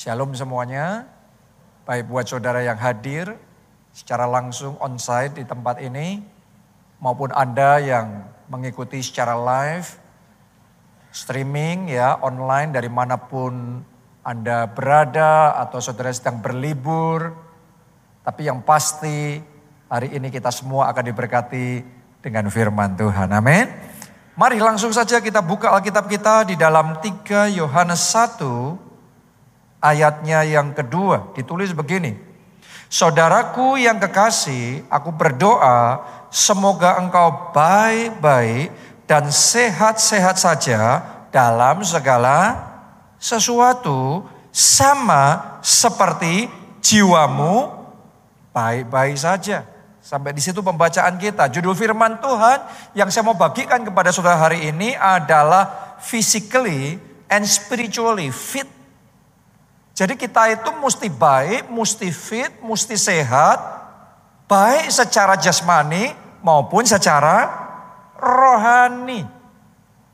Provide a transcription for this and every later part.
Shalom semuanya. Baik buat saudara yang hadir secara langsung on-site di tempat ini, maupun Anda yang mengikuti secara live, streaming ya, online dari mana pun Anda berada atau saudara sedang berlibur. Tapi yang pasti hari ini kita semua akan diberkati dengan firman Tuhan. Amin. Mari langsung saja kita buka Alkitab kita di dalam 3 Yohanes 1 ayatnya yang kedua ditulis begini. Saudaraku yang kekasih, aku berdoa semoga engkau baik-baik dan sehat-sehat saja dalam segala sesuatu sama seperti jiwamu baik-baik saja. Sampai di situ pembacaan kita. Judul firman Tuhan yang saya mau bagikan kepada saudara hari ini adalah physically and spiritually fit jadi kita itu mesti baik, mesti fit, mesti sehat, baik secara jasmani maupun secara rohani.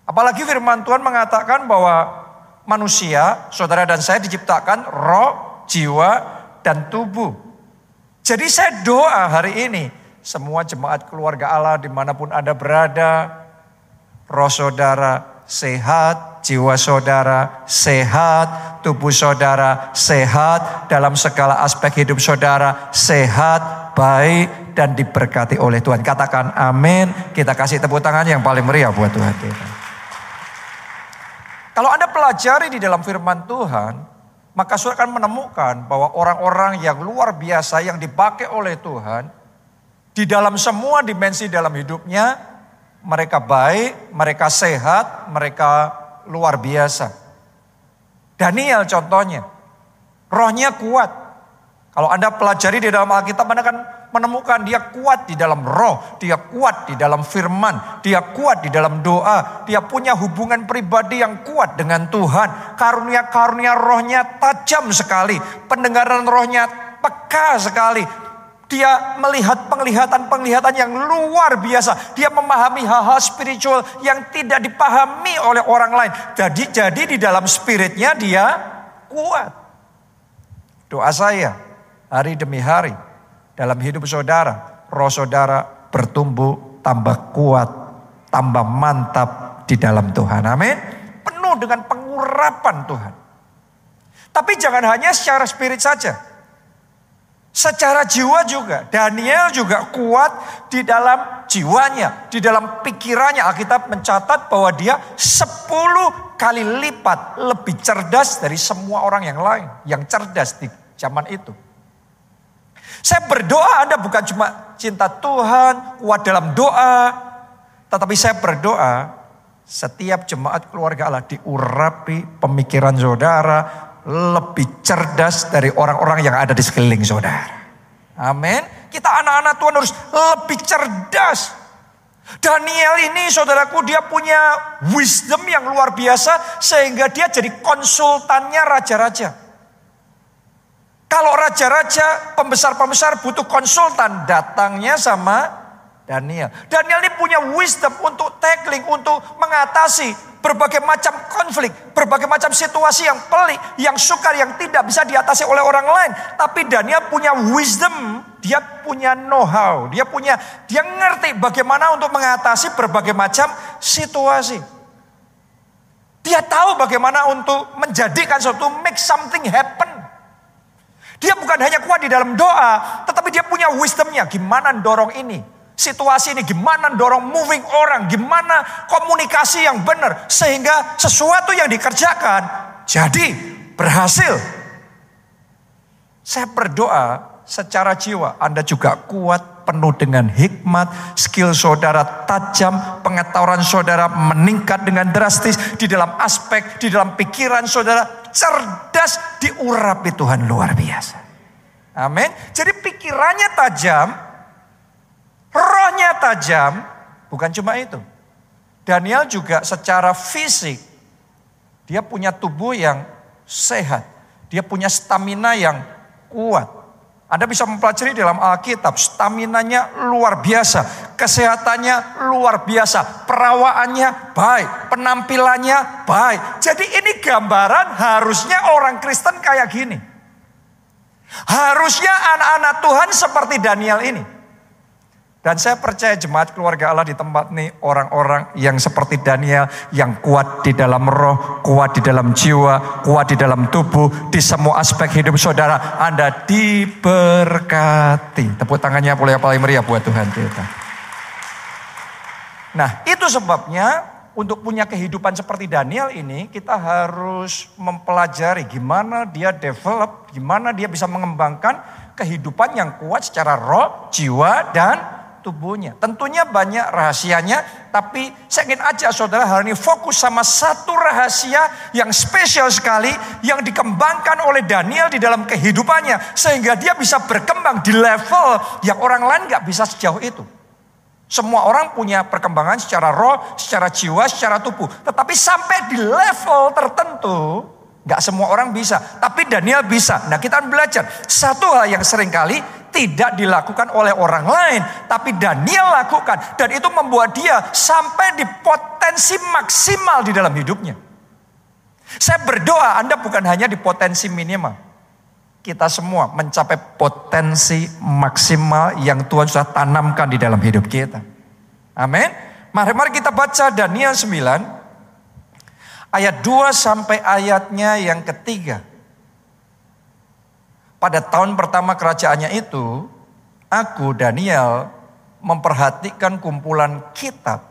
Apalagi firman Tuhan mengatakan bahwa manusia, saudara dan saya diciptakan roh, jiwa, dan tubuh. Jadi saya doa hari ini, semua jemaat keluarga Allah di mana pun Anda berada, roh saudara sehat, jiwa saudara sehat, tubuh saudara sehat, dalam segala aspek hidup saudara sehat, baik, dan diberkati oleh Tuhan. Katakan amin. Kita kasih tepuk tangan yang paling meriah buat Tuhan. Kalau Anda pelajari di dalam firman Tuhan, maka saudara akan menemukan bahwa orang-orang yang luar biasa yang dipakai oleh Tuhan, di dalam semua dimensi dalam hidupnya, mereka baik, mereka sehat, mereka luar biasa. Daniel contohnya, rohnya kuat. Kalau Anda pelajari di dalam Alkitab, Anda akan menemukan dia kuat di dalam roh, dia kuat di dalam firman, dia kuat di dalam doa, dia punya hubungan pribadi yang kuat dengan Tuhan. Karunia-karunia rohnya tajam sekali, pendengaran rohnya peka sekali, dia melihat penglihatan-penglihatan yang luar biasa. Dia memahami hal-hal spiritual yang tidak dipahami oleh orang lain. Jadi jadi di dalam spiritnya dia kuat. Doa saya hari demi hari dalam hidup saudara, roh saudara bertumbuh tambah kuat, tambah mantap di dalam Tuhan. Amin. Penuh dengan pengurapan Tuhan. Tapi jangan hanya secara spirit saja. Secara jiwa juga, Daniel juga kuat di dalam jiwanya, di dalam pikirannya. Alkitab mencatat bahwa dia 10 kali lipat lebih cerdas dari semua orang yang lain. Yang cerdas di zaman itu. Saya berdoa Anda bukan cuma cinta Tuhan, kuat dalam doa. Tetapi saya berdoa setiap jemaat keluarga Allah diurapi pemikiran saudara, lebih cerdas dari orang-orang yang ada di sekeliling saudara. Amin. Kita anak-anak Tuhan harus lebih cerdas. Daniel ini saudaraku dia punya wisdom yang luar biasa sehingga dia jadi konsultannya raja-raja. Kalau raja-raja, pembesar-pembesar butuh konsultan, datangnya sama Daniel. Daniel ini punya wisdom untuk tackling, untuk mengatasi berbagai macam konflik, berbagai macam situasi yang pelik, yang sukar, yang tidak bisa diatasi oleh orang lain. Tapi Daniel punya wisdom, dia punya know-how, dia punya, dia ngerti bagaimana untuk mengatasi berbagai macam situasi. Dia tahu bagaimana untuk menjadikan suatu make something happen. Dia bukan hanya kuat di dalam doa, tetapi dia punya wisdomnya. Gimana dorong ini? Situasi ini, gimana dorong moving orang, gimana komunikasi yang benar sehingga sesuatu yang dikerjakan jadi berhasil. Saya berdoa secara jiwa Anda juga kuat penuh dengan hikmat, skill saudara tajam, pengetahuan saudara meningkat dengan drastis di dalam aspek, di dalam pikiran saudara cerdas diurapi Tuhan luar biasa. Amin. Jadi pikirannya tajam, Rohnya tajam, bukan cuma itu. Daniel juga secara fisik, dia punya tubuh yang sehat. Dia punya stamina yang kuat. Anda bisa mempelajari dalam Alkitab, staminanya luar biasa, kesehatannya luar biasa, perawaannya baik, penampilannya baik. Jadi ini gambaran harusnya orang Kristen kayak gini. Harusnya anak-anak Tuhan seperti Daniel ini. Dan saya percaya jemaat keluarga Allah di tempat ini orang-orang yang seperti Daniel yang kuat di dalam roh, kuat di dalam jiwa, kuat di dalam tubuh, di semua aspek hidup saudara. Anda diberkati. Tepuk tangannya boleh paling meriah buat Tuhan kita. Nah itu sebabnya untuk punya kehidupan seperti Daniel ini kita harus mempelajari gimana dia develop, gimana dia bisa mengembangkan kehidupan yang kuat secara roh, jiwa, dan tubuhnya. Tentunya banyak rahasianya, tapi saya ingin aja saudara hari ini fokus sama satu rahasia yang spesial sekali yang dikembangkan oleh Daniel di dalam kehidupannya. Sehingga dia bisa berkembang di level yang orang lain gak bisa sejauh itu. Semua orang punya perkembangan secara roh, secara jiwa, secara tubuh. Tetapi sampai di level tertentu, Gak semua orang bisa, tapi Daniel bisa. Nah kita belajar satu hal yang sering kali tidak dilakukan oleh orang lain, tapi Daniel lakukan. Dan itu membuat dia sampai di potensi maksimal di dalam hidupnya. Saya berdoa Anda bukan hanya di potensi minimal. Kita semua mencapai potensi maksimal yang Tuhan sudah tanamkan di dalam hidup kita. Amin. Mari, mari kita baca Daniel 9 ayat 2 sampai ayatnya yang ketiga. Pada tahun pertama kerajaannya itu, aku Daniel memperhatikan kumpulan kitab.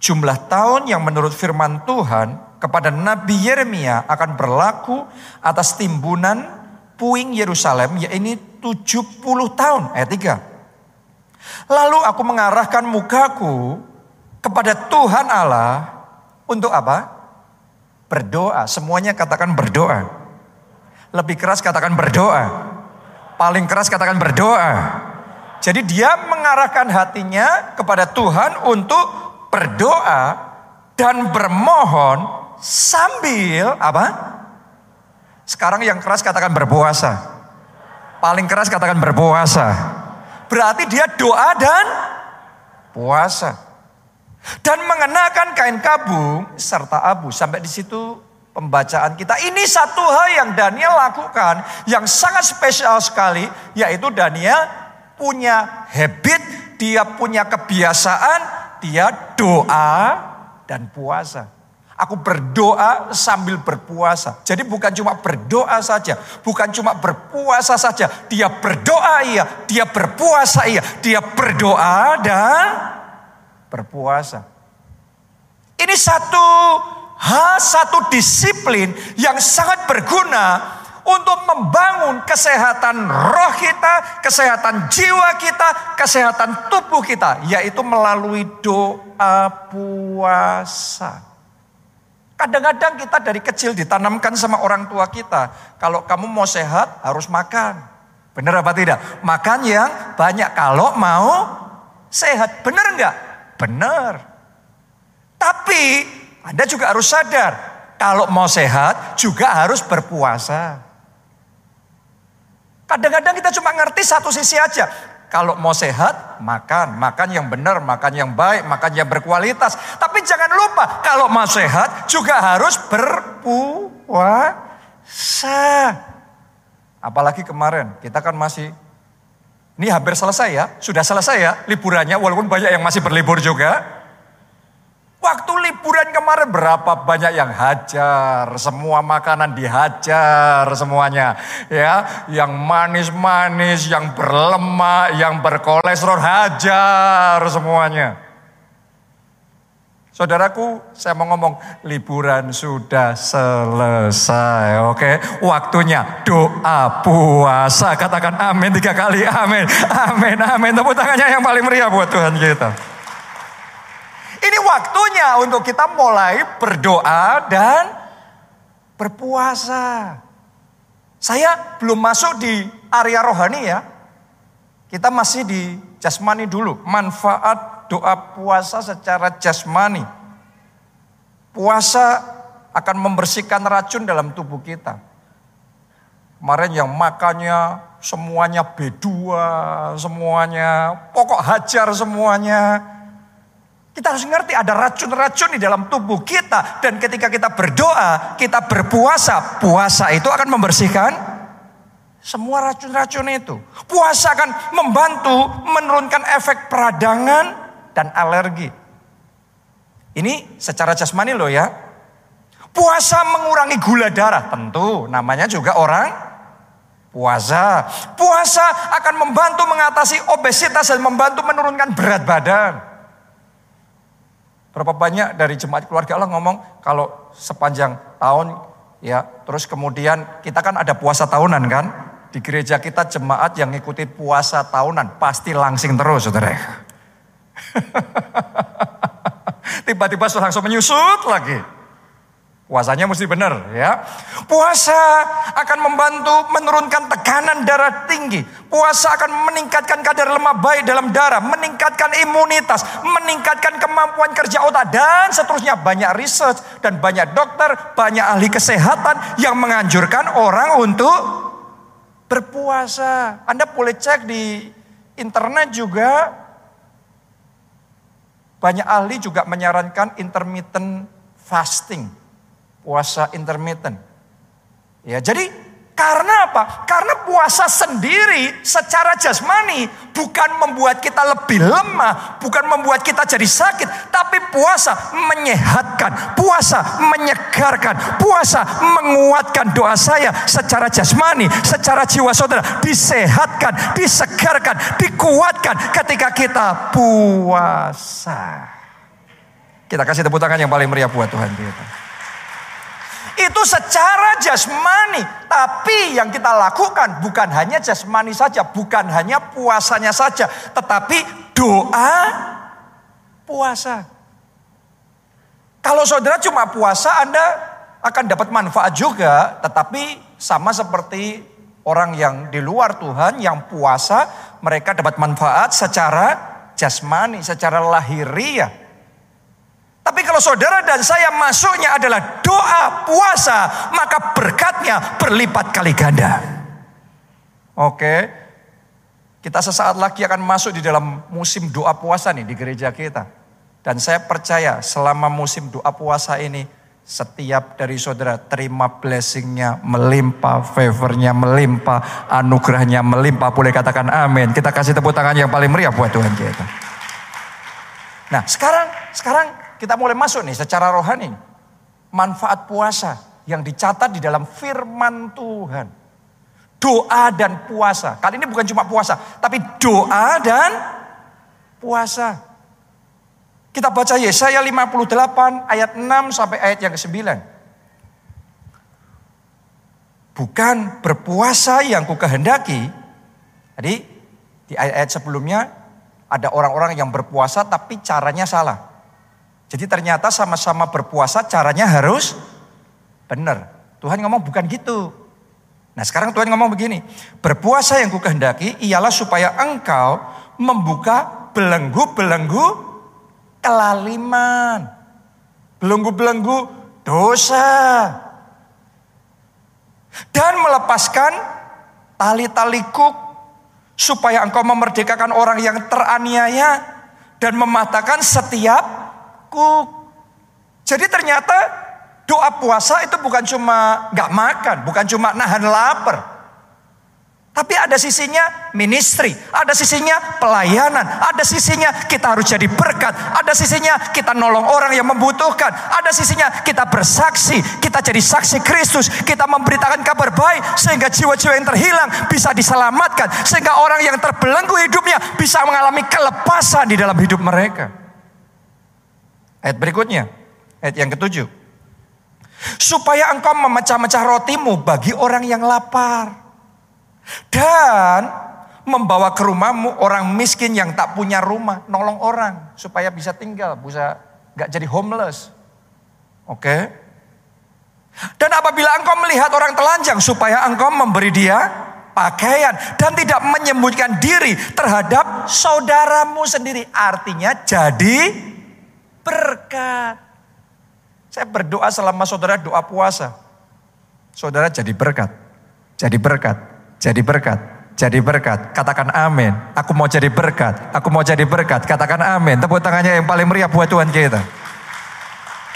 Jumlah tahun yang menurut firman Tuhan kepada Nabi Yeremia akan berlaku atas timbunan puing Yerusalem, yaitu 70 tahun. Ayat 3. Lalu aku mengarahkan mukaku kepada Tuhan Allah untuk apa? Berdoa, semuanya katakan berdoa. Lebih keras katakan berdoa. Paling keras katakan berdoa. Jadi dia mengarahkan hatinya kepada Tuhan untuk berdoa dan bermohon sambil apa? Sekarang yang keras katakan berpuasa. Paling keras katakan berpuasa. Berarti dia doa dan puasa dan mengenakan kain kabung serta abu. Sampai di situ pembacaan kita. Ini satu hal yang Daniel lakukan yang sangat spesial sekali, yaitu Daniel punya habit, dia punya kebiasaan, dia doa dan puasa. Aku berdoa sambil berpuasa. Jadi bukan cuma berdoa saja, bukan cuma berpuasa saja. Dia berdoa iya, dia berpuasa iya, dia berdoa dan berpuasa. Ini satu hal, satu disiplin yang sangat berguna untuk membangun kesehatan roh kita, kesehatan jiwa kita, kesehatan tubuh kita, yaitu melalui doa puasa. Kadang-kadang kita dari kecil ditanamkan sama orang tua kita, kalau kamu mau sehat harus makan. Benar apa tidak? Makan yang banyak kalau mau sehat. Benar enggak? Benar. Tapi Anda juga harus sadar, kalau mau sehat juga harus berpuasa. Kadang-kadang kita cuma ngerti satu sisi aja. Kalau mau sehat, makan. Makan yang benar, makan yang baik, makan yang berkualitas. Tapi jangan lupa, kalau mau sehat juga harus berpuasa. Apalagi kemarin, kita kan masih ini hampir selesai ya, sudah selesai ya liburannya walaupun banyak yang masih berlibur juga. Waktu liburan kemarin berapa banyak yang hajar, semua makanan dihajar semuanya. Ya, yang manis-manis, yang berlemak, yang berkolesterol hajar semuanya. Saudaraku, saya mau ngomong liburan sudah selesai, oke? Waktunya doa puasa, katakan amin tiga kali, amin, amin, amin. Tepuk tangannya yang paling meriah buat Tuhan kita. Ini waktunya untuk kita mulai berdoa dan berpuasa. Saya belum masuk di area rohani ya. Kita masih di jasmani dulu. Manfaat doa puasa secara jasmani. Puasa akan membersihkan racun dalam tubuh kita. Kemarin yang makannya semuanya B2, semuanya pokok hajar semuanya. Kita harus ngerti ada racun-racun di dalam tubuh kita. Dan ketika kita berdoa, kita berpuasa. Puasa itu akan membersihkan semua racun-racun itu. Puasa akan membantu menurunkan efek peradangan dan alergi. Ini secara jasmani loh ya. Puasa mengurangi gula darah. Tentu namanya juga orang puasa. Puasa akan membantu mengatasi obesitas dan membantu menurunkan berat badan. Berapa banyak dari jemaat keluarga Allah ngomong kalau sepanjang tahun ya, terus kemudian kita kan ada puasa tahunan kan? Di gereja kita jemaat yang ngikutin puasa tahunan pasti langsing terus saudara. Tiba-tiba langsung menyusut lagi. Puasanya mesti benar ya. Puasa akan membantu menurunkan tekanan darah tinggi. Puasa akan meningkatkan kadar lemak baik dalam darah, meningkatkan imunitas, meningkatkan kemampuan kerja otak dan seterusnya. Banyak riset dan banyak dokter, banyak ahli kesehatan yang menganjurkan orang untuk berpuasa. Anda boleh cek di internet juga banyak ahli juga menyarankan intermittent fasting puasa intermittent. Ya, jadi karena apa? Karena puasa sendiri secara jasmani bukan membuat kita lebih lemah, bukan membuat kita jadi sakit, tapi puasa menyehatkan, puasa menyegarkan, puasa menguatkan doa saya secara jasmani, secara jiwa saudara disehatkan, disegarkan, dikuatkan ketika kita puasa. Kita kasih tepuk tangan yang paling meriah buat Tuhan kita. Itu secara jasmani. Tapi yang kita lakukan bukan hanya jasmani saja. Bukan hanya puasanya saja. Tetapi doa puasa. Kalau saudara cuma puasa Anda akan dapat manfaat juga. Tetapi sama seperti orang yang di luar Tuhan yang puasa. Mereka dapat manfaat secara jasmani, secara lahiriah. Saudara dan saya masuknya adalah doa puasa, maka berkatnya berlipat kali ganda. Oke. Kita sesaat lagi akan masuk di dalam musim doa puasa nih di gereja kita. Dan saya percaya selama musim doa puasa ini setiap dari saudara terima blessingnya melimpah, favornya melimpah, anugerahnya melimpah. Boleh katakan amin. Kita kasih tepuk tangan yang paling meriah buat Tuhan kita. Nah sekarang, sekarang kita mulai masuk nih secara rohani. Manfaat puasa yang dicatat di dalam firman Tuhan. Doa dan puasa. Kali ini bukan cuma puasa, tapi doa dan puasa. Kita baca Yesaya 58 ayat 6 sampai ayat yang ke-9. Bukan berpuasa yang ku kehendaki. Jadi di ayat-ayat sebelumnya ada orang-orang yang berpuasa tapi caranya salah. Jadi ternyata sama-sama berpuasa caranya harus benar. Tuhan ngomong bukan gitu. Nah sekarang Tuhan ngomong begini. Berpuasa yang kukehendaki ialah supaya engkau membuka belenggu-belenggu kelaliman. Belenggu-belenggu dosa. Dan melepaskan tali-tali kuk supaya engkau memerdekakan orang yang teraniaya dan mematahkan setiap takut. Jadi ternyata doa puasa itu bukan cuma nggak makan, bukan cuma nahan lapar. Tapi ada sisinya ministry, ada sisinya pelayanan, ada sisinya kita harus jadi berkat, ada sisinya kita nolong orang yang membutuhkan, ada sisinya kita bersaksi, kita jadi saksi Kristus, kita memberitakan kabar baik sehingga jiwa-jiwa yang terhilang bisa diselamatkan, sehingga orang yang terbelenggu hidupnya bisa mengalami kelepasan di dalam hidup mereka. Ayat berikutnya, ayat yang ketujuh. Supaya engkau memecah-mecah rotimu bagi orang yang lapar. Dan membawa ke rumahmu orang miskin yang tak punya rumah. Nolong orang supaya bisa tinggal, bisa gak jadi homeless. Oke. Dan apabila engkau melihat orang telanjang supaya engkau memberi dia pakaian dan tidak menyembunyikan diri terhadap saudaramu sendiri. Artinya jadi berkat. Saya berdoa selama saudara doa puasa. Saudara jadi berkat. jadi berkat, jadi berkat, jadi berkat. Katakan amin. Aku mau jadi berkat, aku mau jadi berkat. Katakan amin. Tepuk tangannya yang paling meriah buat Tuhan kita.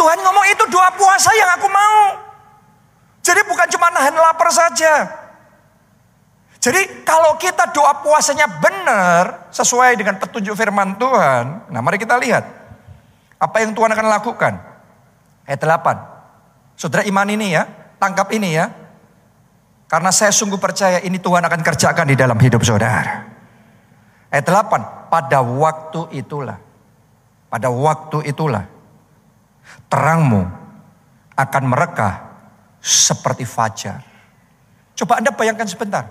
Tuhan ngomong itu doa puasa yang aku mau. Jadi bukan cuma nahan lapar saja. Jadi kalau kita doa puasanya benar sesuai dengan petunjuk firman Tuhan, nah mari kita lihat apa yang Tuhan akan lakukan. Ayat 8. Saudara iman ini ya, tangkap ini ya. Karena saya sungguh percaya ini Tuhan akan kerjakan di dalam hidup saudara. Ayat 8, pada waktu itulah. Pada waktu itulah. Terangmu akan merekah seperti fajar. Coba Anda bayangkan sebentar.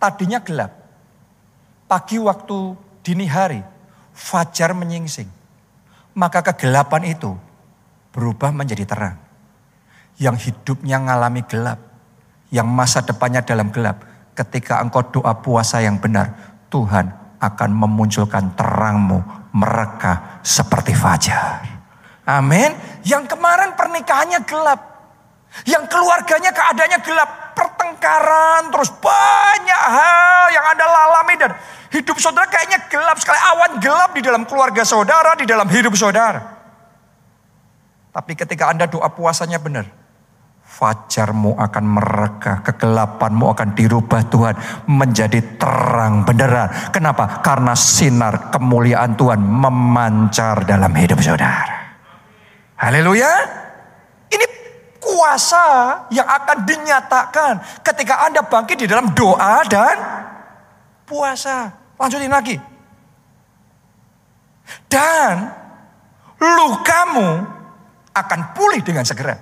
Tadinya gelap. Pagi waktu dini hari, fajar menyingsing. Maka kegelapan itu berubah menjadi terang. Yang hidupnya mengalami gelap, yang masa depannya dalam gelap. Ketika engkau doa puasa yang benar, Tuhan akan memunculkan terangmu mereka seperti fajar. Amin. Yang kemarin pernikahannya gelap. Yang keluarganya keadaannya gelap, pertengkaran, terus banyak hal yang Anda alami dan hidup saudara kayaknya gelap sekali, awan gelap di dalam keluarga saudara, di dalam hidup saudara. Tapi ketika Anda doa puasanya benar, fajarmu akan mereka, kegelapanmu akan dirubah Tuhan menjadi terang beneran. Kenapa? Karena sinar kemuliaan Tuhan memancar dalam hidup saudara. Haleluya kuasa yang akan dinyatakan ketika Anda bangkit di dalam doa dan puasa. Lanjutin lagi. Dan lukamu akan pulih dengan segera.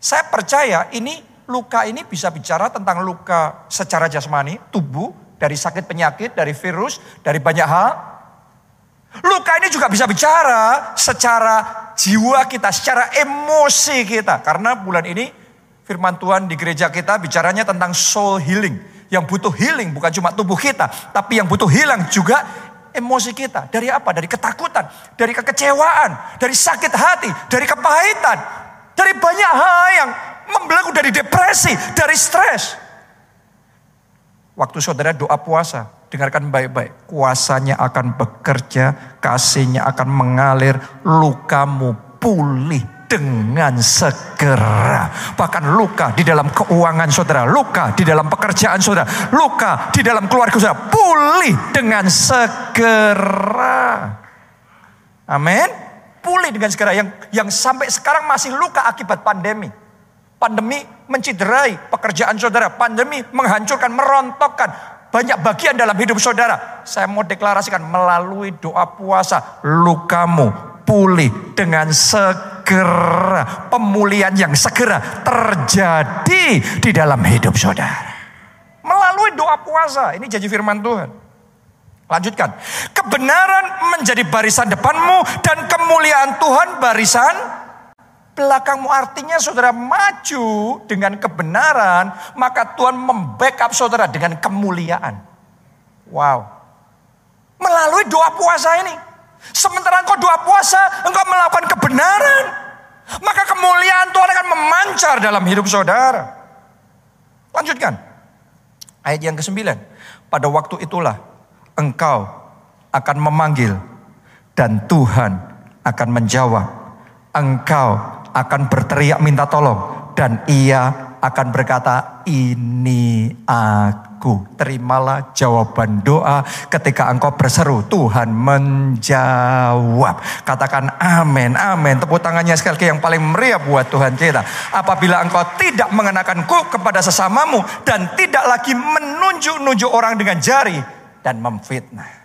Saya percaya ini luka ini bisa bicara tentang luka secara jasmani, tubuh, dari sakit penyakit, dari virus, dari banyak hal. Luka ini juga bisa bicara secara jiwa kita, secara emosi kita. Karena bulan ini firman Tuhan di gereja kita bicaranya tentang soul healing. Yang butuh healing bukan cuma tubuh kita, tapi yang butuh hilang juga emosi kita. Dari apa? Dari ketakutan, dari kekecewaan, dari sakit hati, dari kepahitan, dari banyak hal yang membelenggu dari depresi, dari stres. Waktu saudara doa puasa, Dengarkan baik-baik. Kuasanya akan bekerja, kasihnya akan mengalir, lukamu pulih dengan segera. Bahkan luka di dalam keuangan saudara, luka di dalam pekerjaan saudara, luka di dalam keluarga saudara, pulih dengan segera. Amin. Pulih dengan segera yang yang sampai sekarang masih luka akibat pandemi. Pandemi menciderai pekerjaan saudara, pandemi menghancurkan, merontokkan banyak bagian dalam hidup saudara. Saya mau deklarasikan melalui doa puasa, lukamu pulih dengan segera. Pemulihan yang segera terjadi di dalam hidup saudara. Melalui doa puasa, ini janji firman Tuhan. Lanjutkan. Kebenaran menjadi barisan depanmu dan kemuliaan Tuhan barisan belakangmu artinya saudara maju dengan kebenaran, maka Tuhan membackup saudara dengan kemuliaan. Wow. Melalui doa puasa ini. Sementara engkau doa puasa, engkau melakukan kebenaran. Maka kemuliaan Tuhan akan memancar dalam hidup saudara. Lanjutkan. Ayat yang ke-9. Pada waktu itulah engkau akan memanggil dan Tuhan akan menjawab. Engkau akan berteriak minta tolong dan ia akan berkata ini aku terimalah jawaban doa ketika engkau berseru Tuhan menjawab. Katakan amin amin. Tepuk tangannya sekali lagi yang paling meriah buat Tuhan kita. Apabila engkau tidak mengenakanku kepada sesamamu dan tidak lagi menunjuk-nunjuk orang dengan jari dan memfitnah.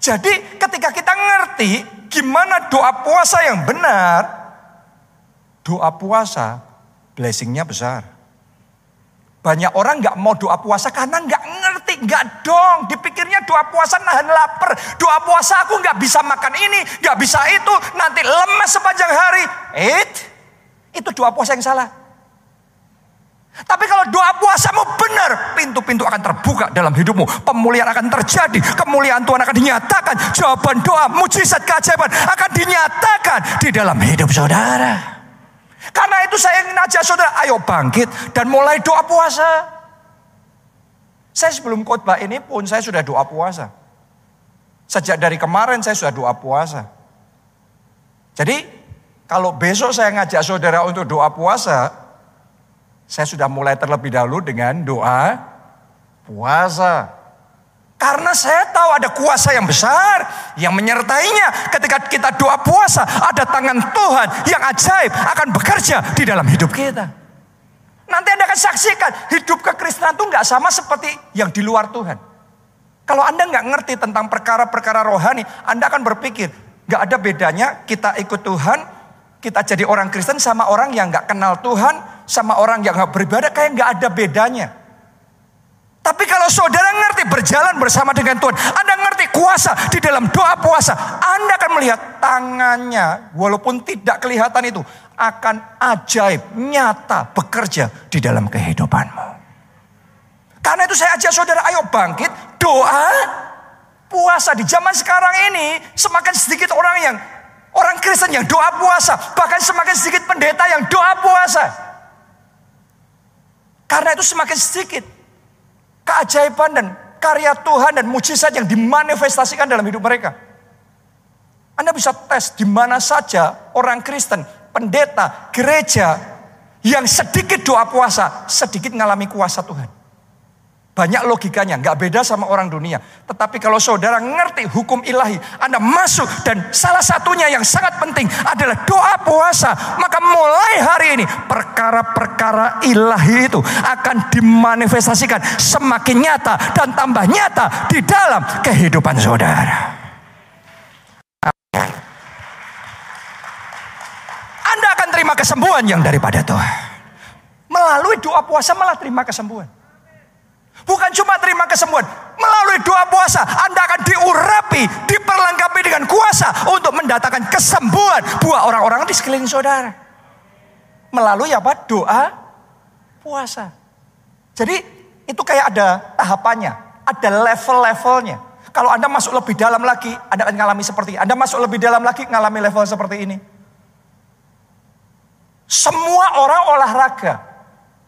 Jadi ketika kita ngerti gimana doa puasa yang benar doa puasa blessingnya besar. Banyak orang nggak mau doa puasa karena nggak ngerti, nggak dong. Dipikirnya doa puasa nahan lapar. Doa puasa aku nggak bisa makan ini, nggak bisa itu, nanti lemas sepanjang hari. It, itu doa puasa yang salah. Tapi kalau doa puasamu benar, pintu-pintu akan terbuka dalam hidupmu. Pemulihan akan terjadi, kemuliaan Tuhan akan dinyatakan. Jawaban doa, mujizat, keajaiban akan dinyatakan di dalam hidup saudara. Karena itu saya ingin ajak saudara, ayo bangkit dan mulai doa puasa. Saya sebelum khotbah ini pun saya sudah doa puasa. Sejak dari kemarin saya sudah doa puasa. Jadi kalau besok saya ngajak saudara untuk doa puasa, saya sudah mulai terlebih dahulu dengan doa puasa. Karena saya tahu ada kuasa yang besar yang menyertainya. Ketika kita doa puasa, ada tangan Tuhan yang ajaib akan bekerja di dalam hidup kita. Nanti Anda akan saksikan hidup kekristenan itu nggak sama seperti yang di luar Tuhan. Kalau Anda nggak ngerti tentang perkara-perkara rohani, Anda akan berpikir nggak ada bedanya kita ikut Tuhan, kita jadi orang Kristen sama orang yang nggak kenal Tuhan, sama orang yang nggak beribadah kayak nggak ada bedanya. Tapi kalau saudara ngerti berjalan bersama dengan Tuhan, Anda ngerti kuasa di dalam doa puasa, Anda akan melihat tangannya, walaupun tidak kelihatan itu, akan ajaib, nyata, bekerja di dalam kehidupanmu. Karena itu saya ajak saudara, ayo bangkit, doa, puasa. Di zaman sekarang ini, semakin sedikit orang yang, orang Kristen yang doa puasa, bahkan semakin sedikit pendeta yang doa puasa. Karena itu semakin sedikit keajaiban dan karya Tuhan dan mujizat yang dimanifestasikan dalam hidup mereka. Anda bisa tes di mana saja orang Kristen, pendeta, gereja yang sedikit doa puasa, sedikit mengalami kuasa Tuhan. Banyak logikanya, nggak beda sama orang dunia. Tetapi kalau saudara ngerti hukum ilahi, Anda masuk dan salah satunya yang sangat penting adalah doa puasa. Maka mulai hari ini perkara-perkara ilahi itu akan dimanifestasikan semakin nyata dan tambah nyata di dalam kehidupan saudara. Anda akan terima kesembuhan yang daripada Tuhan. Melalui doa puasa malah terima kesembuhan. Bukan cuma terima kesembuhan. Melalui doa puasa Anda akan diurapi, diperlengkapi dengan kuasa untuk mendatangkan kesembuhan buat orang-orang di sekeliling saudara. Melalui apa? Doa puasa. Jadi itu kayak ada tahapannya, ada level-levelnya. Kalau Anda masuk lebih dalam lagi, Anda akan mengalami seperti ini. Anda masuk lebih dalam lagi, mengalami level seperti ini. Semua orang olahraga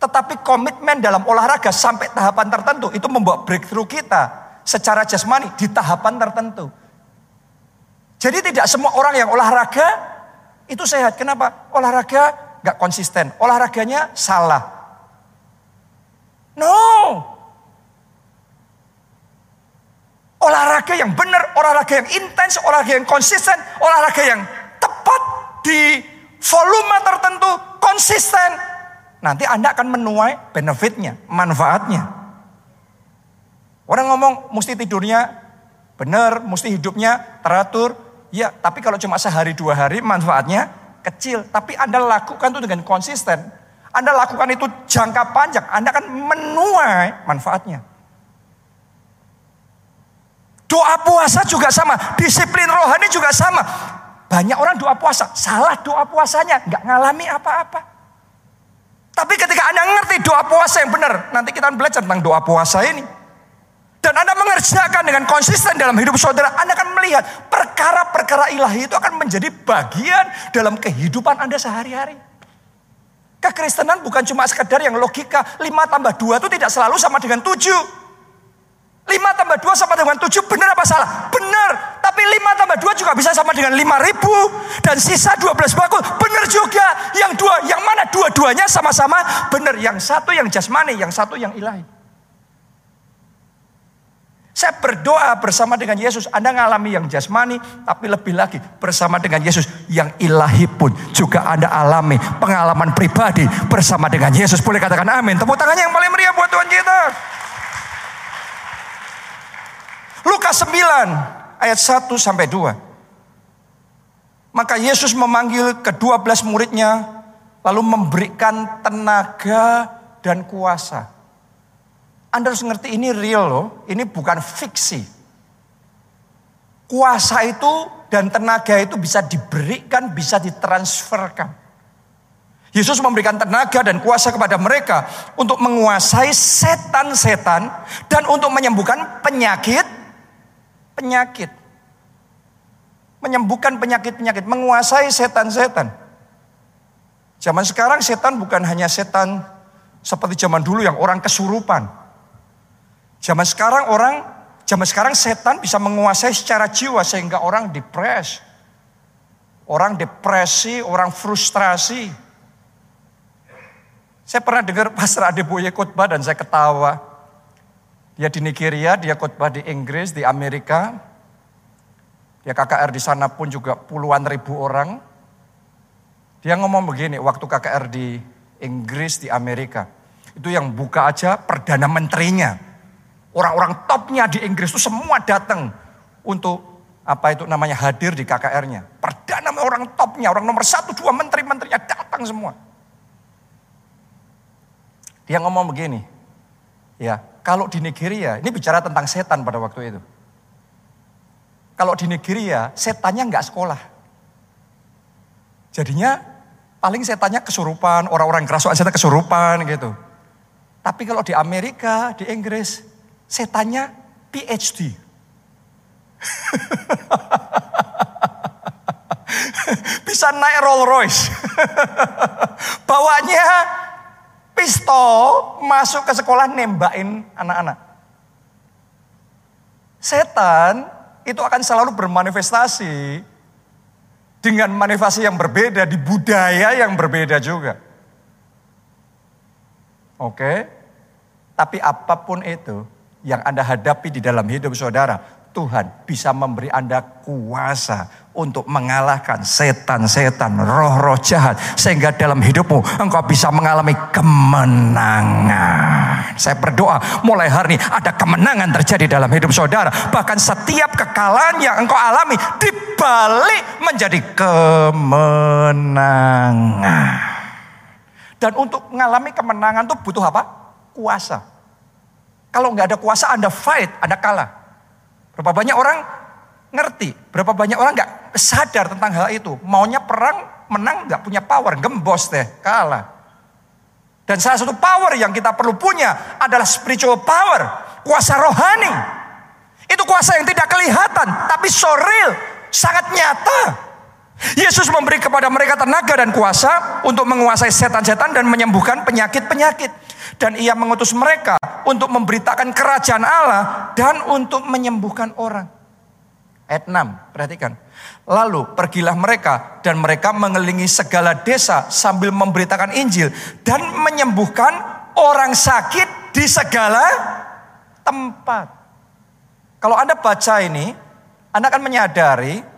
tetapi komitmen dalam olahraga sampai tahapan tertentu itu membawa breakthrough kita secara jasmani di tahapan tertentu. Jadi tidak semua orang yang olahraga itu sehat. Kenapa? Olahraga gak konsisten. Olahraganya salah. No. Olahraga yang benar, olahraga yang intens, olahraga yang konsisten, olahraga yang tepat di volume tertentu, konsisten, nanti Anda akan menuai benefitnya, manfaatnya. Orang ngomong mesti tidurnya benar, mesti hidupnya teratur. Ya, tapi kalau cuma sehari dua hari manfaatnya kecil. Tapi Anda lakukan itu dengan konsisten. Anda lakukan itu jangka panjang, Anda akan menuai manfaatnya. Doa puasa juga sama, disiplin rohani juga sama. Banyak orang doa puasa, salah doa puasanya, nggak ngalami apa-apa. Tapi ketika Anda ngerti doa puasa yang benar, nanti kita belajar tentang doa puasa ini. Dan Anda mengerjakan dengan konsisten dalam hidup saudara, Anda akan melihat perkara-perkara ilahi itu akan menjadi bagian dalam kehidupan Anda sehari-hari. Kekristenan bukan cuma sekedar yang logika 5 tambah 2 itu tidak selalu sama dengan 7. 5 tambah 2 sama dengan 7 benar apa salah? Benar. Tapi 5 tambah 2 juga bisa sama dengan 5 ribu. Dan sisa 12 bakul benar juga. Yang dua, yang mana dua-duanya sama-sama benar. Yang satu yang jasmani, yang satu yang ilahi. Saya berdoa bersama dengan Yesus. Anda ngalami yang jasmani, tapi lebih lagi bersama dengan Yesus. Yang ilahi pun juga Anda alami pengalaman pribadi bersama dengan Yesus. Boleh katakan amin. Tepuk tangannya yang paling meriah buat Tuhan kita. Lukas 9 ayat 1 sampai 2. Maka Yesus memanggil kedua belas muridnya lalu memberikan tenaga dan kuasa. Anda harus ngerti ini real loh, ini bukan fiksi. Kuasa itu dan tenaga itu bisa diberikan, bisa ditransferkan. Yesus memberikan tenaga dan kuasa kepada mereka untuk menguasai setan-setan dan untuk menyembuhkan penyakit penyakit. Menyembuhkan penyakit-penyakit, menguasai setan-setan. Zaman sekarang setan bukan hanya setan seperti zaman dulu yang orang kesurupan. Zaman sekarang orang, zaman sekarang setan bisa menguasai secara jiwa sehingga orang depres. Orang depresi, orang frustrasi. Saya pernah dengar Pastor Adeboye khotbah dan saya ketawa. Dia di Nigeria, dia khotbah di Inggris, di Amerika. Dia KKR di sana pun juga puluhan ribu orang. Dia ngomong begini, waktu KKR di Inggris, di Amerika. Itu yang buka aja Perdana Menterinya. Orang-orang topnya di Inggris itu semua datang untuk apa itu namanya hadir di KKR-nya. Perdana orang topnya, orang nomor satu, dua menteri-menterinya datang semua. Dia ngomong begini, ya kalau di Nigeria, ini bicara tentang setan pada waktu itu. Kalau di Nigeria, setannya nggak sekolah. Jadinya paling setannya kesurupan, orang-orang kerasukan setan kesurupan gitu. Tapi kalau di Amerika, di Inggris, setannya PhD. Bisa naik Rolls Royce. Bawanya pistol masuk ke sekolah nembakin anak-anak. Setan itu akan selalu bermanifestasi dengan manifestasi yang berbeda di budaya yang berbeda juga. Oke? Tapi apa pun itu yang Anda hadapi di dalam hidup saudara, Tuhan bisa memberi Anda kuasa untuk mengalahkan setan-setan, roh-roh jahat. Sehingga dalam hidupmu engkau bisa mengalami kemenangan. Saya berdoa mulai hari ini ada kemenangan terjadi dalam hidup saudara. Bahkan setiap kekalahan yang engkau alami dibalik menjadi kemenangan. Dan untuk mengalami kemenangan itu butuh apa? Kuasa. Kalau nggak ada kuasa Anda fight, Anda kalah. Berapa banyak orang ngerti, berapa banyak orang nggak sadar tentang hal itu. Maunya perang, menang nggak punya power, gembos deh, kalah. Dan salah satu power yang kita perlu punya adalah spiritual power, kuasa rohani. Itu kuasa yang tidak kelihatan, tapi so real, sangat nyata. Yesus memberi kepada mereka tenaga dan kuasa untuk menguasai setan-setan dan menyembuhkan penyakit-penyakit. Dan ia mengutus mereka untuk memberitakan kerajaan Allah dan untuk menyembuhkan orang. Ayat 6, perhatikan. Lalu pergilah mereka dan mereka mengelilingi segala desa sambil memberitakan Injil dan menyembuhkan orang sakit di segala tempat. Kalau Anda baca ini, Anda akan menyadari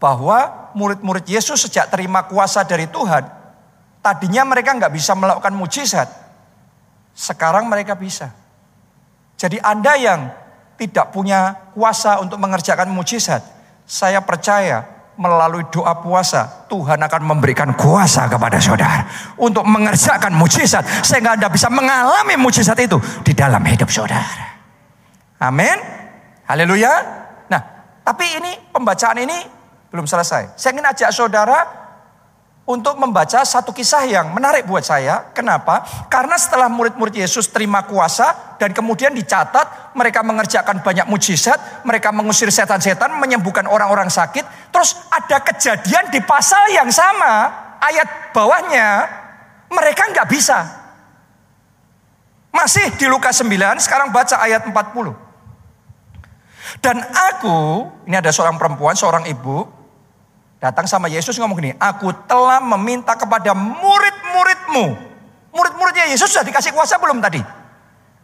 bahwa murid-murid Yesus sejak terima kuasa dari Tuhan, tadinya mereka nggak bisa melakukan mujizat. Sekarang mereka bisa. Jadi Anda yang tidak punya kuasa untuk mengerjakan mujizat, saya percaya melalui doa puasa Tuhan akan memberikan kuasa kepada saudara untuk mengerjakan mujizat sehingga Anda bisa mengalami mujizat itu di dalam hidup saudara. Amin. Haleluya. Nah, tapi ini pembacaan ini belum selesai. Saya ingin ajak saudara untuk membaca satu kisah yang menarik buat saya. Kenapa? Karena setelah murid-murid Yesus terima kuasa dan kemudian dicatat mereka mengerjakan banyak mujizat, mereka mengusir setan-setan, menyembuhkan orang-orang sakit. Terus ada kejadian di pasal yang sama, ayat bawahnya mereka nggak bisa. Masih di Lukas 9, sekarang baca ayat 40. Dan aku, ini ada seorang perempuan, seorang ibu, Datang sama Yesus ngomong gini, aku telah meminta kepada murid-muridmu. Murid-muridnya Yesus sudah dikasih kuasa belum tadi?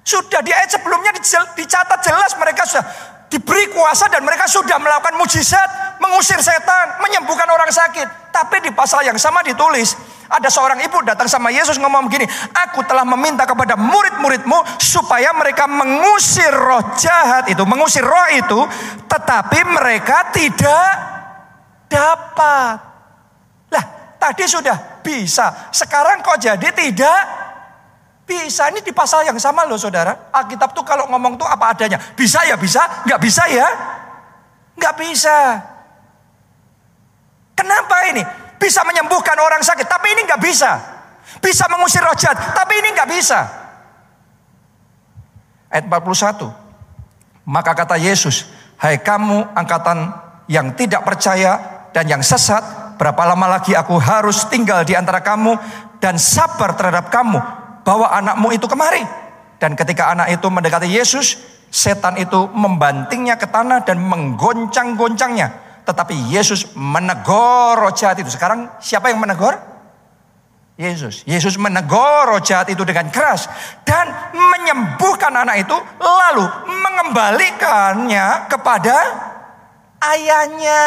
Sudah di ayat sebelumnya dicatat jelas mereka sudah diberi kuasa dan mereka sudah melakukan mujizat, mengusir setan, menyembuhkan orang sakit. Tapi di pasal yang sama ditulis, ada seorang ibu datang sama Yesus ngomong begini, aku telah meminta kepada murid-muridmu supaya mereka mengusir roh jahat itu, mengusir roh itu, tetapi mereka tidak Dapat. Lah, tadi sudah bisa. Sekarang kok jadi tidak bisa. Ini di pasal yang sama loh saudara. Alkitab tuh kalau ngomong tuh apa adanya. Bisa ya bisa, nggak bisa ya. Nggak bisa. Kenapa ini? Bisa menyembuhkan orang sakit, tapi ini nggak bisa. Bisa mengusir roh jahat, tapi ini nggak bisa. Ayat 41. Maka kata Yesus, Hai kamu angkatan yang tidak percaya dan yang sesat, berapa lama lagi aku harus tinggal di antara kamu dan sabar terhadap kamu. Bawa anakmu itu kemari. Dan ketika anak itu mendekati Yesus, setan itu membantingnya ke tanah dan menggoncang-goncangnya. Tetapi Yesus menegur roh jahat itu. Sekarang siapa yang menegur? Yesus. Yesus menegur roh jahat itu dengan keras. Dan menyembuhkan anak itu. Lalu mengembalikannya kepada ayahnya.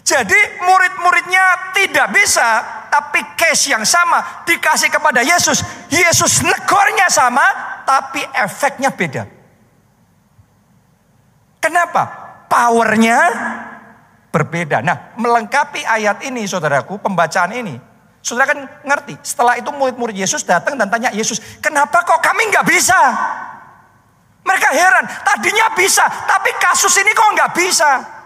Jadi murid-muridnya tidak bisa. Tapi case yang sama dikasih kepada Yesus. Yesus negornya sama. Tapi efeknya beda. Kenapa? powernya berbeda. Nah, melengkapi ayat ini saudaraku, pembacaan ini. Saudara kan ngerti, setelah itu murid-murid Yesus datang dan tanya Yesus, kenapa kok kami nggak bisa? Mereka heran, tadinya bisa, tapi kasus ini kok nggak bisa?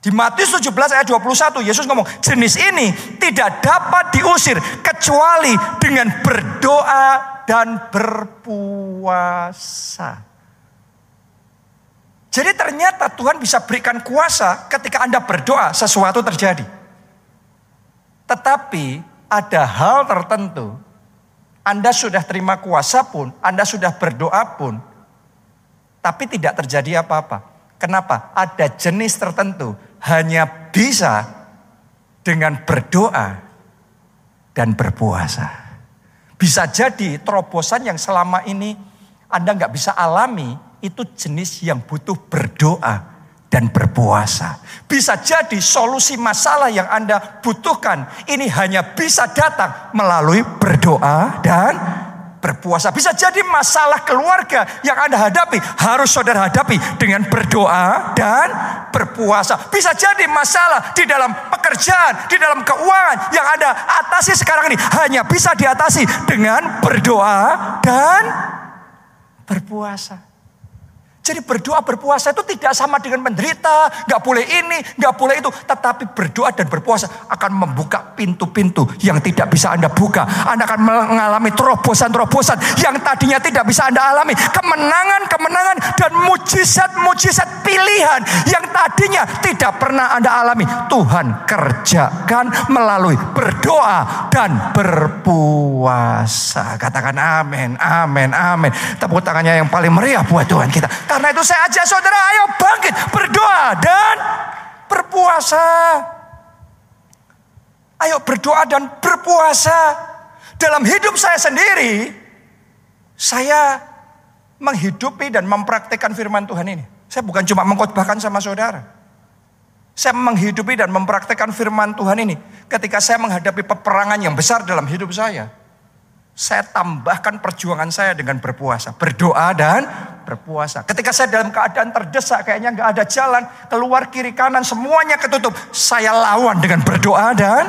Di Matius 17 ayat 21 Yesus ngomong jenis ini tidak dapat diusir kecuali dengan berdoa dan berpuasa. Jadi ternyata Tuhan bisa berikan kuasa ketika Anda berdoa sesuatu terjadi. Tetapi ada hal tertentu, Anda sudah terima kuasa pun, Anda sudah berdoa pun, tapi tidak terjadi apa-apa. Kenapa? Ada jenis tertentu hanya bisa dengan berdoa dan berpuasa. Bisa jadi terobosan yang selama ini Anda nggak bisa alami itu jenis yang butuh berdoa dan berpuasa. Bisa jadi solusi masalah yang Anda butuhkan ini hanya bisa datang melalui berdoa dan berpuasa. Bisa jadi masalah keluarga yang Anda hadapi harus saudara hadapi dengan berdoa dan berpuasa. Bisa jadi masalah di dalam pekerjaan, di dalam keuangan yang Anda atasi sekarang ini hanya bisa diatasi dengan berdoa dan berpuasa. Jadi berdoa berpuasa itu tidak sama dengan menderita, nggak boleh ini, nggak boleh itu. Tetapi berdoa dan berpuasa akan membuka pintu-pintu yang tidak bisa Anda buka. Anda akan mengalami terobosan-terobosan yang tadinya tidak bisa Anda alami. Kemenangan-kemenangan dan mujizat-mujizat pilihan yang tadinya tidak pernah Anda alami. Tuhan kerjakan melalui berdoa dan berpuasa. Katakan amin, amin, amin. Tepuk tangannya yang paling meriah buat Tuhan kita. Karena itu saya ajak saudara, ayo bangkit, berdoa dan berpuasa. Ayo berdoa dan berpuasa. Dalam hidup saya sendiri, saya menghidupi dan mempraktekkan firman Tuhan ini. Saya bukan cuma mengkhotbahkan sama saudara. Saya menghidupi dan mempraktekkan firman Tuhan ini ketika saya menghadapi peperangan yang besar dalam hidup saya saya tambahkan perjuangan saya dengan berpuasa, berdoa dan berpuasa. Ketika saya dalam keadaan terdesak, kayaknya nggak ada jalan, keluar kiri kanan semuanya ketutup, saya lawan dengan berdoa dan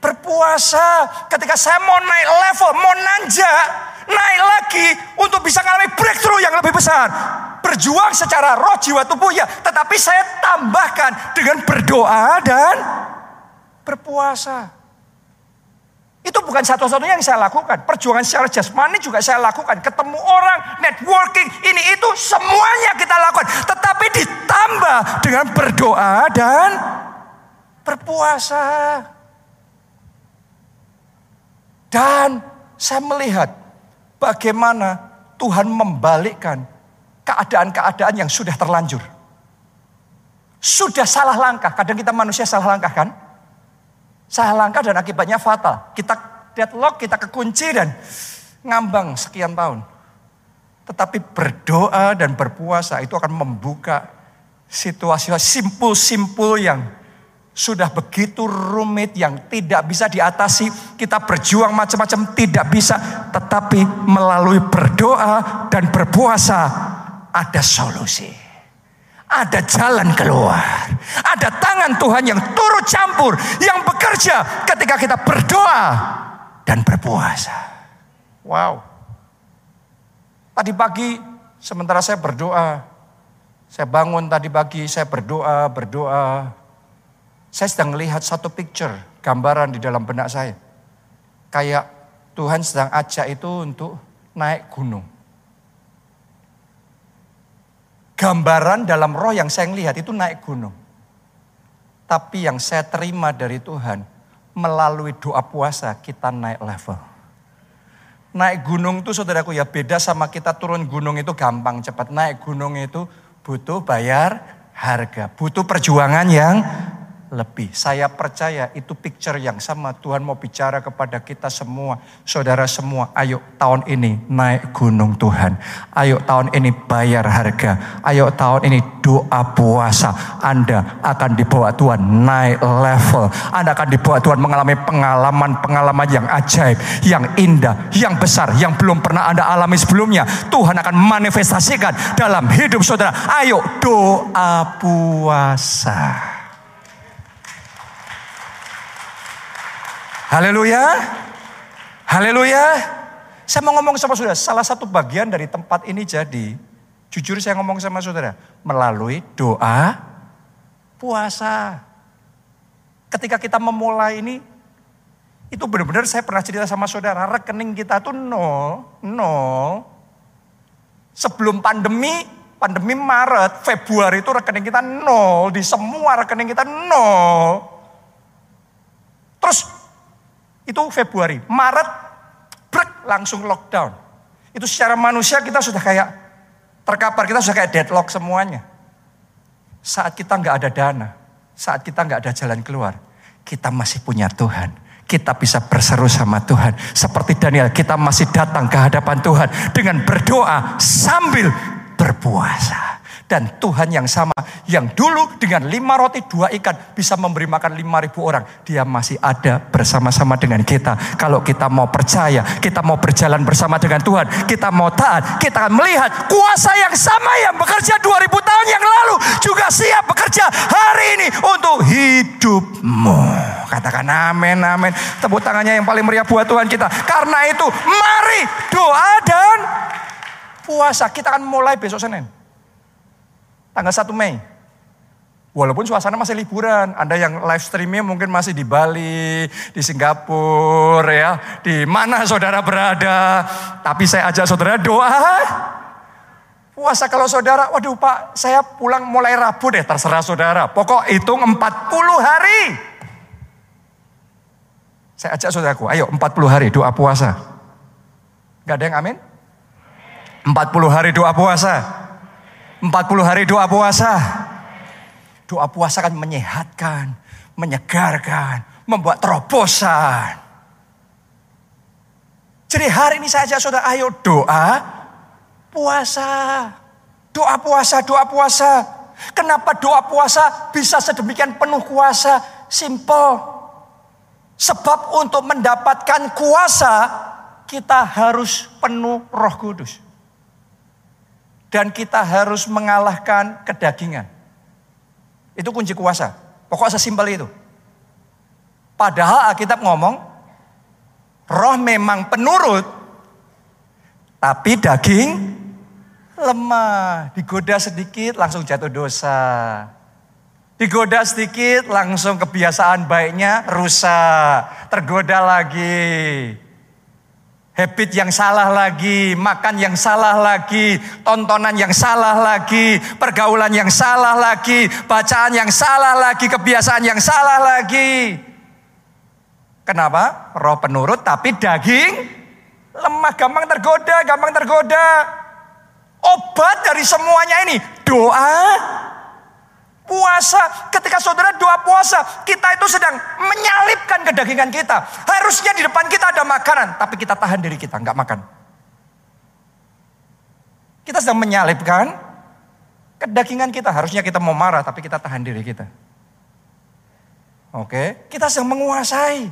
berpuasa. Ketika saya mau naik level, mau nanjak, naik lagi untuk bisa mengalami breakthrough yang lebih besar. Berjuang secara roh, jiwa, tubuh ya, tetapi saya tambahkan dengan berdoa dan berpuasa. Itu bukan satu-satunya yang saya lakukan. Perjuangan secara jasmani juga saya lakukan. Ketemu orang, networking, ini itu semuanya kita lakukan. Tetapi ditambah dengan berdoa dan berpuasa. Dan saya melihat bagaimana Tuhan membalikkan keadaan-keadaan yang sudah terlanjur. Sudah salah langkah. Kadang kita manusia salah langkah kan? Salah langkah dan akibatnya fatal. Kita deadlock, kita kekunci dan ngambang sekian tahun. Tetapi berdoa dan berpuasa itu akan membuka situasi simpul-simpul yang sudah begitu rumit yang tidak bisa diatasi. Kita berjuang macam-macam tidak bisa. Tetapi melalui berdoa dan berpuasa ada solusi. Ada jalan keluar. Ada tangan Tuhan yang turut campur. Yang bekerja ketika kita berdoa dan berpuasa. Wow. Tadi pagi sementara saya berdoa. Saya bangun tadi pagi, saya berdoa, berdoa. Saya sedang melihat satu picture, gambaran di dalam benak saya. Kayak Tuhan sedang ajak itu untuk naik gunung. Gambaran dalam roh yang saya lihat itu naik gunung. Tapi yang saya terima dari Tuhan melalui doa puasa kita naik level. Naik gunung itu saudaraku ya beda sama kita turun gunung itu gampang cepat. Naik gunung itu butuh bayar harga. Butuh perjuangan yang lebih. Saya percaya itu picture yang sama. Tuhan mau bicara kepada kita semua. Saudara semua, ayo tahun ini naik gunung Tuhan. Ayo tahun ini bayar harga. Ayo tahun ini doa puasa. Anda akan dibawa Tuhan naik level. Anda akan dibawa Tuhan mengalami pengalaman-pengalaman yang ajaib, yang indah, yang besar, yang belum pernah Anda alami sebelumnya. Tuhan akan manifestasikan dalam hidup saudara. Ayo doa puasa. Haleluya. Haleluya. Saya mau ngomong sama saudara, salah satu bagian dari tempat ini jadi, jujur saya ngomong sama saudara, melalui doa puasa. Ketika kita memulai ini, itu benar-benar saya pernah cerita sama saudara, rekening kita tuh nol, nol. Sebelum pandemi, pandemi Maret, Februari itu rekening kita nol, di semua rekening kita nol. Terus itu Februari. Maret, brek, langsung lockdown. Itu secara manusia kita sudah kayak terkapar, kita sudah kayak deadlock semuanya. Saat kita nggak ada dana, saat kita nggak ada jalan keluar, kita masih punya Tuhan. Kita bisa berseru sama Tuhan. Seperti Daniel, kita masih datang ke hadapan Tuhan dengan berdoa sambil berpuasa. Dan Tuhan yang sama, yang dulu dengan lima roti dua ikan bisa memberi makan lima ribu orang. Dia masih ada bersama-sama dengan kita. Kalau kita mau percaya, kita mau berjalan bersama dengan Tuhan. Kita mau taat, kita akan melihat kuasa yang sama yang bekerja dua ribu tahun yang lalu. Juga siap bekerja hari ini untuk hidupmu. Katakan amin, amin. Tepuk tangannya yang paling meriah buat Tuhan kita. Karena itu mari doa dan puasa. Kita akan mulai besok Senin tanggal 1 Mei. Walaupun suasana masih liburan, Anda yang live streaming mungkin masih di Bali, di Singapura ya, di mana saudara berada. Tapi saya ajak saudara doa. Puasa kalau saudara, waduh Pak, saya pulang mulai Rabu deh, terserah saudara. Pokok hitung 40 hari. Saya ajak saudaraku, ayo 40 hari doa puasa. Gak ada yang amin? 40 hari doa puasa. 40 hari doa puasa. Doa puasa kan menyehatkan, menyegarkan, membuat terobosan. Jadi hari ini saja saudara ayo doa puasa. Doa puasa, doa puasa. Kenapa doa puasa bisa sedemikian penuh kuasa? Simple. Sebab untuk mendapatkan kuasa kita harus penuh roh kudus. Dan kita harus mengalahkan kedagingan. Itu kunci kuasa. Pokok sesimpel itu. Padahal Alkitab ngomong, roh memang penurut, tapi daging lemah. Digoda sedikit langsung jatuh dosa. Digoda sedikit langsung kebiasaan baiknya rusak. Tergoda lagi habit yang salah lagi, makan yang salah lagi, tontonan yang salah lagi, pergaulan yang salah lagi, bacaan yang salah lagi, kebiasaan yang salah lagi. Kenapa? Roh penurut tapi daging lemah, gampang tergoda, gampang tergoda. Obat dari semuanya ini doa, puasa. Ketika saudara doa puasa, kita itu sedang menyalipkan kedagingan kita. Harusnya di depan kita ada makanan, tapi kita tahan diri kita, nggak makan. Kita sedang menyalipkan kedagingan kita. Harusnya kita mau marah, tapi kita tahan diri kita. Oke, kita sedang menguasai.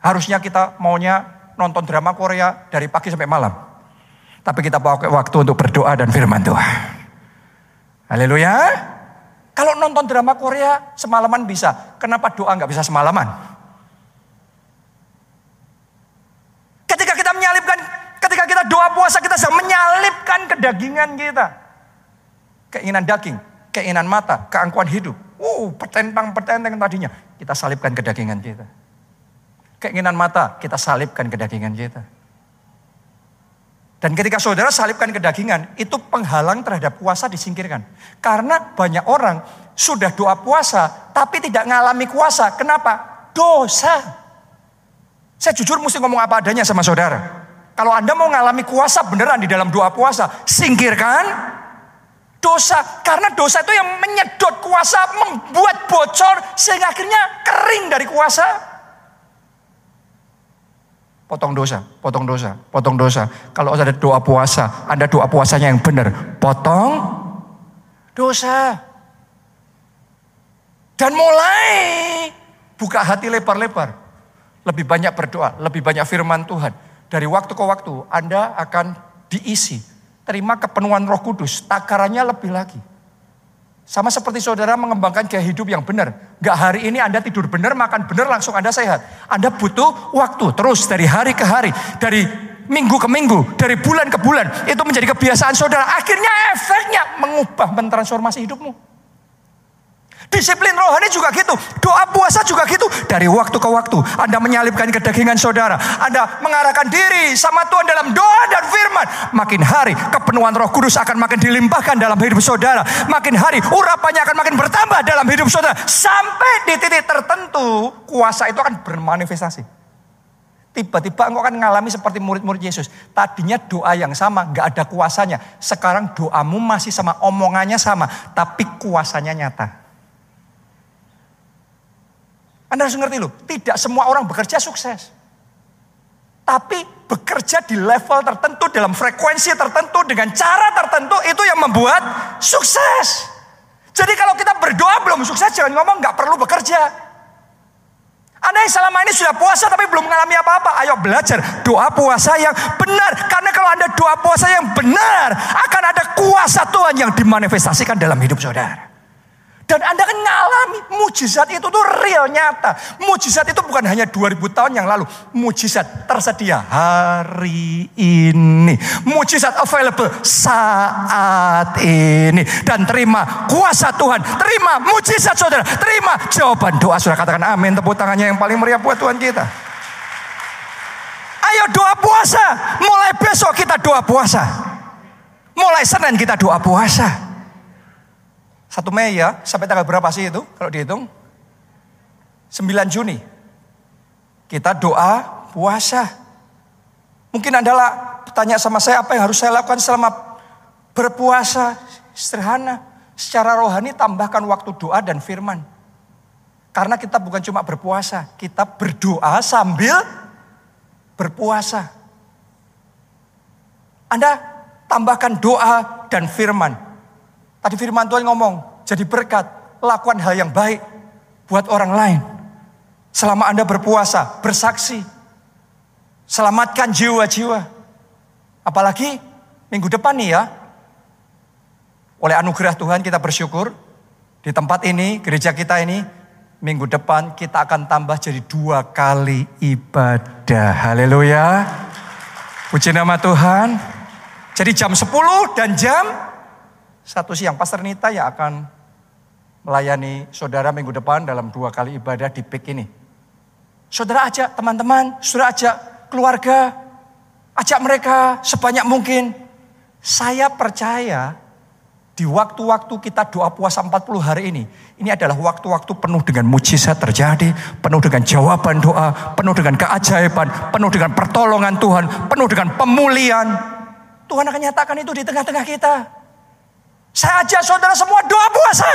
Harusnya kita maunya nonton drama Korea dari pagi sampai malam. Tapi kita pakai waktu untuk berdoa dan firman Tuhan. Haleluya. Kalau nonton drama Korea semalaman bisa, kenapa doa nggak bisa semalaman? Ketika kita menyalipkan, ketika kita doa puasa kita sedang menyalipkan kedagingan kita. Keinginan daging, keinginan mata, keangkuhan hidup. Uh, petentang-petenteng tadinya. Kita salipkan kedagingan kita. Keinginan mata, kita salipkan kedagingan kita. Dan ketika saudara salibkan kedagingan, itu penghalang terhadap puasa disingkirkan. Karena banyak orang sudah doa puasa, tapi tidak mengalami kuasa. Kenapa? dosa. Saya jujur mesti ngomong apa adanya sama saudara. Kalau Anda mau mengalami kuasa beneran di dalam doa puasa, singkirkan dosa. Karena dosa itu yang menyedot kuasa, membuat bocor, sehingga akhirnya kering dari kuasa. Potong dosa, potong dosa, potong dosa. Kalau ada doa puasa, Anda doa puasanya yang benar. Potong dosa. Dan mulai buka hati lebar-lebar. Lebih banyak berdoa, lebih banyak firman Tuhan dari waktu ke waktu Anda akan diisi. Terima kepenuhan roh kudus, takarannya lebih lagi. Sama seperti saudara mengembangkan gaya hidup yang benar. Gak hari ini Anda tidur benar, makan benar, langsung Anda sehat. Anda butuh waktu terus dari hari ke hari. Dari minggu ke minggu, dari bulan ke bulan. Itu menjadi kebiasaan saudara. Akhirnya efeknya mengubah, mentransformasi hidupmu. Disiplin rohani juga gitu. Doa puasa juga gitu. Dari waktu ke waktu. Anda menyalipkan kedagingan saudara. Anda mengarahkan diri sama Tuhan dalam doa dan firman. Makin hari kepenuhan roh kudus akan makin dilimpahkan dalam hidup saudara. Makin hari urapannya akan makin bertambah dalam hidup saudara. Sampai di titik tertentu kuasa itu akan bermanifestasi. Tiba-tiba engkau akan mengalami seperti murid-murid Yesus. Tadinya doa yang sama, gak ada kuasanya. Sekarang doamu masih sama, omongannya sama. Tapi kuasanya nyata. Anda harus ngerti loh, tidak semua orang bekerja sukses. Tapi bekerja di level tertentu, dalam frekuensi tertentu, dengan cara tertentu, itu yang membuat sukses. Jadi kalau kita berdoa belum sukses, jangan ngomong nggak perlu bekerja. Anda yang selama ini sudah puasa tapi belum mengalami apa-apa. Ayo belajar doa puasa yang benar. Karena kalau Anda doa puasa yang benar, akan ada kuasa Tuhan yang dimanifestasikan dalam hidup saudara. Dan Anda kan ngalami mujizat itu tuh real nyata. Mujizat itu bukan hanya 2000 tahun yang lalu. Mujizat tersedia hari ini. Mujizat available saat ini. Dan terima kuasa Tuhan. Terima mujizat saudara. Terima jawaban doa saudara. Katakan amin. Tepuk tangannya yang paling meriah buat Tuhan kita. Ayo doa puasa. Mulai besok kita doa puasa. Mulai Senin kita doa puasa. Satu Mei ya, sampai tanggal berapa sih itu kalau dihitung? 9 Juni. Kita doa puasa. Mungkin adalah tanya sama saya apa yang harus saya lakukan selama berpuasa. Sederhana. Secara rohani tambahkan waktu doa dan firman. Karena kita bukan cuma berpuasa, kita berdoa sambil berpuasa. Anda tambahkan doa dan firman. Tadi firman Tuhan ngomong, jadi berkat, lakukan hal yang baik buat orang lain. Selama Anda berpuasa, bersaksi, selamatkan jiwa-jiwa. Apalagi minggu depan nih ya, oleh anugerah Tuhan kita bersyukur, di tempat ini, gereja kita ini, minggu depan kita akan tambah jadi dua kali ibadah. Haleluya. Puji nama Tuhan. Jadi jam 10 dan jam satu siang Pastor Nita yang akan melayani saudara minggu depan dalam dua kali ibadah di PIK ini. Saudara ajak teman-teman, saudara ajak keluarga, ajak mereka sebanyak mungkin. Saya percaya di waktu-waktu kita doa puasa 40 hari ini, ini adalah waktu-waktu penuh dengan mujizat terjadi, penuh dengan jawaban doa, penuh dengan keajaiban, penuh dengan pertolongan Tuhan, penuh dengan pemulihan. Tuhan akan nyatakan itu di tengah-tengah kita. Saya ajak saudara semua doa puasa.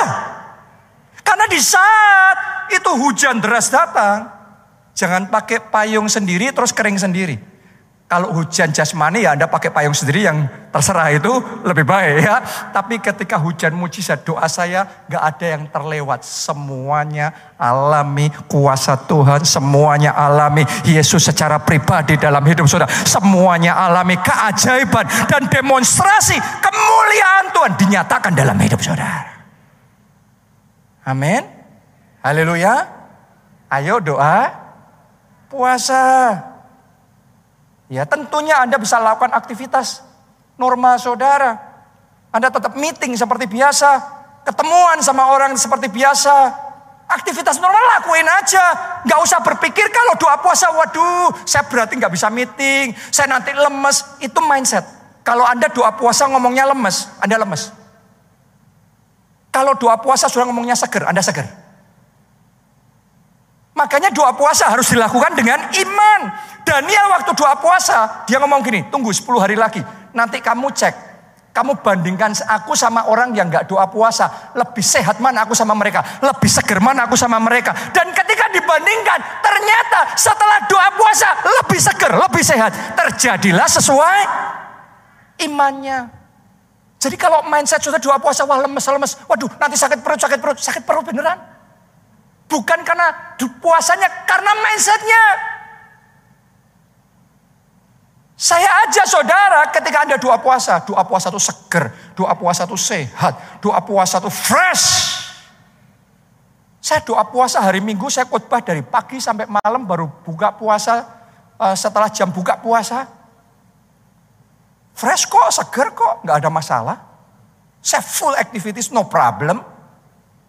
Karena di saat itu hujan deras datang, jangan pakai payung sendiri terus kering sendiri. Kalau hujan jasmani ya Anda pakai payung sendiri yang terserah itu lebih baik ya. Tapi ketika hujan mujizat doa saya gak ada yang terlewat. Semuanya alami kuasa Tuhan. Semuanya alami Yesus secara pribadi dalam hidup saudara. Semuanya alami keajaiban dan demonstrasi kemuliaan Tuhan dinyatakan dalam hidup saudara. Amin. Haleluya. Ayo doa puasa. Ya tentunya Anda bisa lakukan aktivitas normal saudara. Anda tetap meeting seperti biasa. Ketemuan sama orang seperti biasa. Aktivitas normal lakuin aja. Gak usah berpikir kalau doa puasa, waduh saya berarti gak bisa meeting. Saya nanti lemes. Itu mindset. Kalau Anda doa puasa ngomongnya lemes, Anda lemes. Kalau doa puasa sudah ngomongnya seger, Anda seger. Makanya doa puasa harus dilakukan dengan iman. Daniel waktu doa puasa, dia ngomong gini, tunggu 10 hari lagi. Nanti kamu cek, kamu bandingkan aku sama orang yang gak doa puasa. Lebih sehat mana aku sama mereka. Lebih seger mana aku sama mereka. Dan ketika dibandingkan, ternyata setelah doa puasa lebih seger, lebih sehat. Terjadilah sesuai imannya. Jadi kalau mindset sudah doa puasa, wah lemes, lemes. Waduh nanti sakit perut, sakit perut, sakit perut beneran. Bukan karena puasanya, karena mindsetnya. Saya aja saudara ketika Anda doa puasa, doa puasa itu seger, doa puasa itu sehat, doa puasa itu fresh. Saya doa puasa hari Minggu, saya khotbah dari pagi sampai malam baru buka puasa, eh, setelah jam buka puasa. Fresh kok, seger kok, nggak ada masalah. Saya full activities, no problem.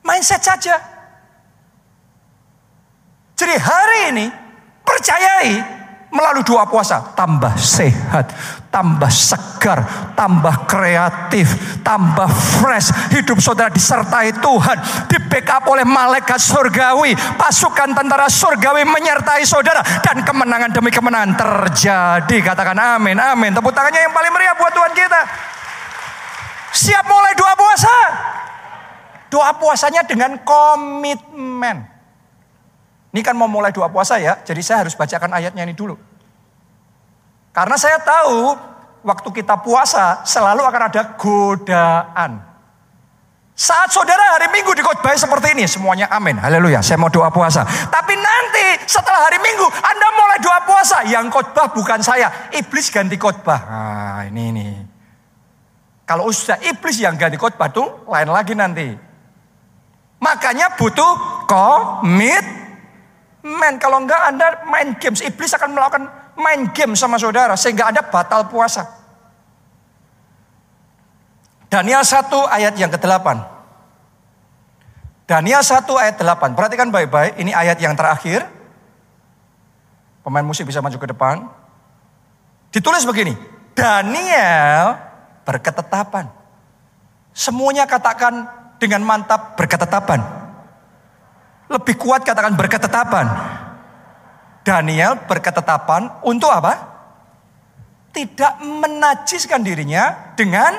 Mindset saja. Jadi hari ini, percayai melalui doa puasa tambah sehat, tambah segar, tambah kreatif, tambah fresh. Hidup saudara disertai Tuhan, di backup oleh malaikat surgawi, pasukan tentara surgawi menyertai saudara dan kemenangan demi kemenangan terjadi. Katakan amin, amin. Tepuk tangannya yang paling meriah buat Tuhan kita. Siap mulai doa puasa. Doa puasanya dengan komitmen. Ini kan mau mulai doa puasa ya, jadi saya harus bacakan ayatnya ini dulu. Karena saya tahu waktu kita puasa selalu akan ada godaan. Saat saudara hari Minggu dikotbah seperti ini, semuanya amin. Haleluya, saya mau doa puasa. Tapi nanti setelah hari Minggu, Anda mulai doa puasa. Yang khotbah bukan saya, iblis ganti khotbah. Nah, ini ini. Kalau sudah iblis yang ganti khotbah tuh lain lagi nanti. Makanya butuh komit Men, kalau enggak Anda main games, iblis akan melakukan main game sama saudara sehingga Anda batal puasa. Daniel 1 ayat yang ke-8. Daniel 1 ayat 8. Perhatikan baik-baik, ini ayat yang terakhir. Pemain musik bisa maju ke depan. Ditulis begini, Daniel berketetapan. Semuanya katakan dengan mantap berketetapan. Lebih kuat katakan berketetapan. Daniel berketetapan untuk apa? Tidak menajiskan dirinya dengan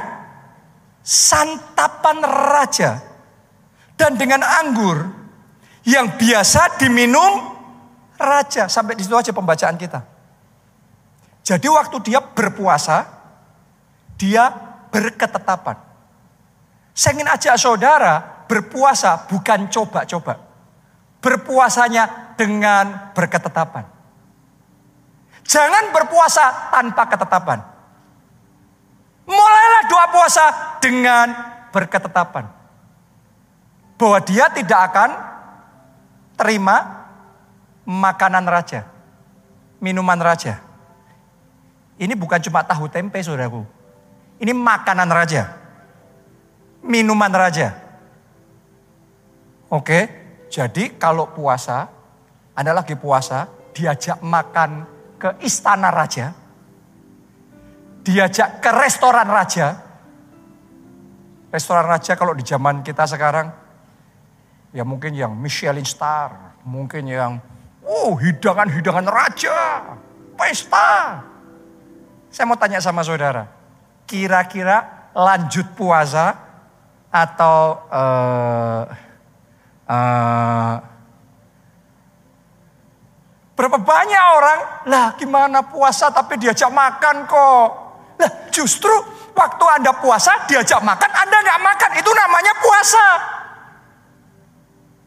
santapan raja. Dan dengan anggur yang biasa diminum raja. Sampai di situ aja pembacaan kita. Jadi waktu dia berpuasa, dia berketetapan. Saya ingin ajak saudara berpuasa bukan coba-coba berpuasanya dengan berketetapan. Jangan berpuasa tanpa ketetapan. Mulailah doa puasa dengan berketetapan. Bahwa dia tidak akan terima makanan raja. Minuman raja. Ini bukan cuma tahu tempe saudaraku. Ini makanan raja. Minuman raja. Oke. Jadi kalau puasa, Anda lagi puasa, diajak makan ke istana raja, diajak ke restoran raja. Restoran raja kalau di zaman kita sekarang, ya mungkin yang Michelin star, mungkin yang, oh hidangan-hidangan raja, pesta. Saya mau tanya sama saudara, kira-kira lanjut puasa atau uh, Uh, berapa banyak orang, lah gimana puasa tapi diajak makan kok. Lah justru waktu Anda puasa diajak makan, Anda nggak makan. Itu namanya puasa.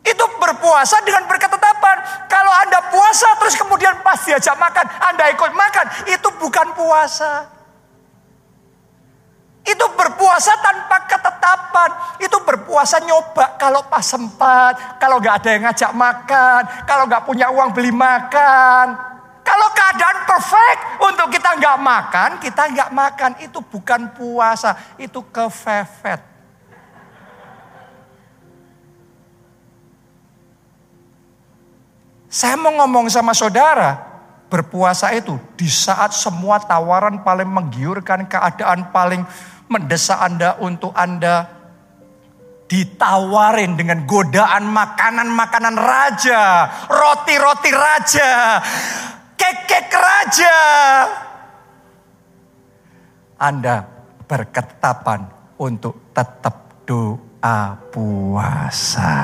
Itu berpuasa dengan berketetapan. Kalau Anda puasa terus kemudian pas diajak makan, Anda ikut makan. Itu bukan puasa. Itu berpuasa tanpa ketetapan. Itu berpuasa nyoba kalau pas sempat. Kalau gak ada yang ngajak makan. Kalau gak punya uang beli makan. Kalau keadaan perfect untuk kita nggak makan, kita nggak makan. Itu bukan puasa, itu kefefet. Saya mau ngomong sama saudara, berpuasa itu di saat semua tawaran paling menggiurkan, keadaan paling mendesak Anda untuk Anda ditawarin dengan godaan makanan-makanan raja, roti-roti raja, kek-kek raja. Anda berketapan untuk tetap doa puasa.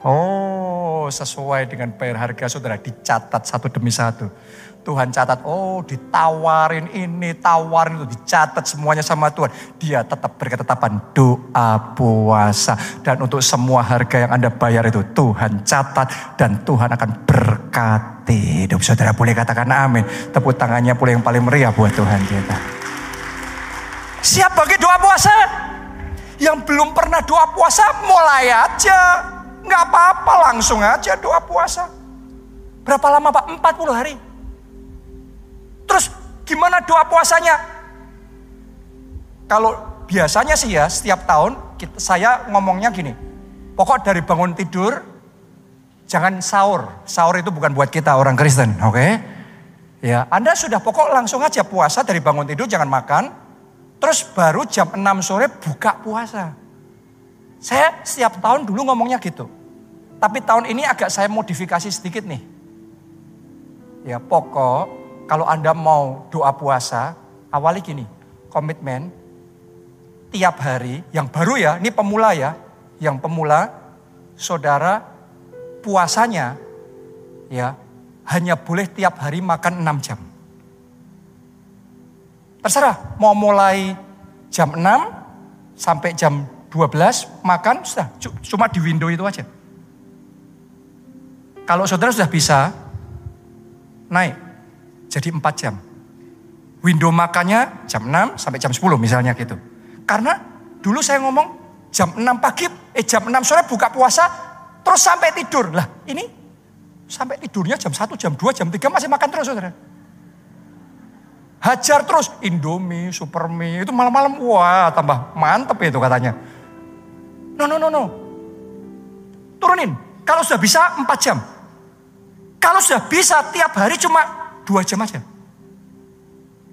Oh, sesuai dengan bayar harga saudara dicatat satu demi satu. Tuhan catat, oh ditawarin ini, tawarin itu, dicatat semuanya sama Tuhan. Dia tetap berketetapan doa puasa. Dan untuk semua harga yang Anda bayar itu Tuhan catat dan Tuhan akan berkati. Hidup saudara boleh katakan amin. Tepuk tangannya boleh yang paling meriah buat Tuhan kita. Siap bagi doa puasa? Yang belum pernah doa puasa mulai aja. Nggak apa-apa langsung aja doa puasa. Berapa lama Pak? 40 hari. Terus gimana doa puasanya? Kalau biasanya sih ya setiap tahun kita, saya ngomongnya gini. Pokok dari bangun tidur jangan sahur. Sahur itu bukan buat kita orang Kristen, oke? Okay? Ya, Anda sudah pokok langsung aja puasa dari bangun tidur jangan makan. Terus baru jam 6 sore buka puasa. Saya setiap tahun dulu ngomongnya gitu. Tapi tahun ini agak saya modifikasi sedikit nih. Ya pokok kalau Anda mau doa puasa, awali gini, komitmen tiap hari, yang baru ya, ini pemula ya, yang pemula, saudara puasanya ya hanya boleh tiap hari makan 6 jam. Terserah, mau mulai jam 6 sampai jam 12 makan sudah cuma di window itu aja. Kalau saudara sudah bisa naik jadi 4 jam. Window makannya jam 6 sampai jam 10 misalnya gitu. Karena dulu saya ngomong jam 6 pagi, eh jam 6 sore buka puasa, terus sampai tidur. Lah ini sampai tidurnya jam 1, jam 2, jam 3 masih makan terus saudara. Hajar terus Indomie, Supermie, itu malam-malam wah tambah mantep itu katanya. No, no, no, no. Turunin. Kalau sudah bisa 4 jam. Kalau sudah bisa tiap hari cuma dua jam aja.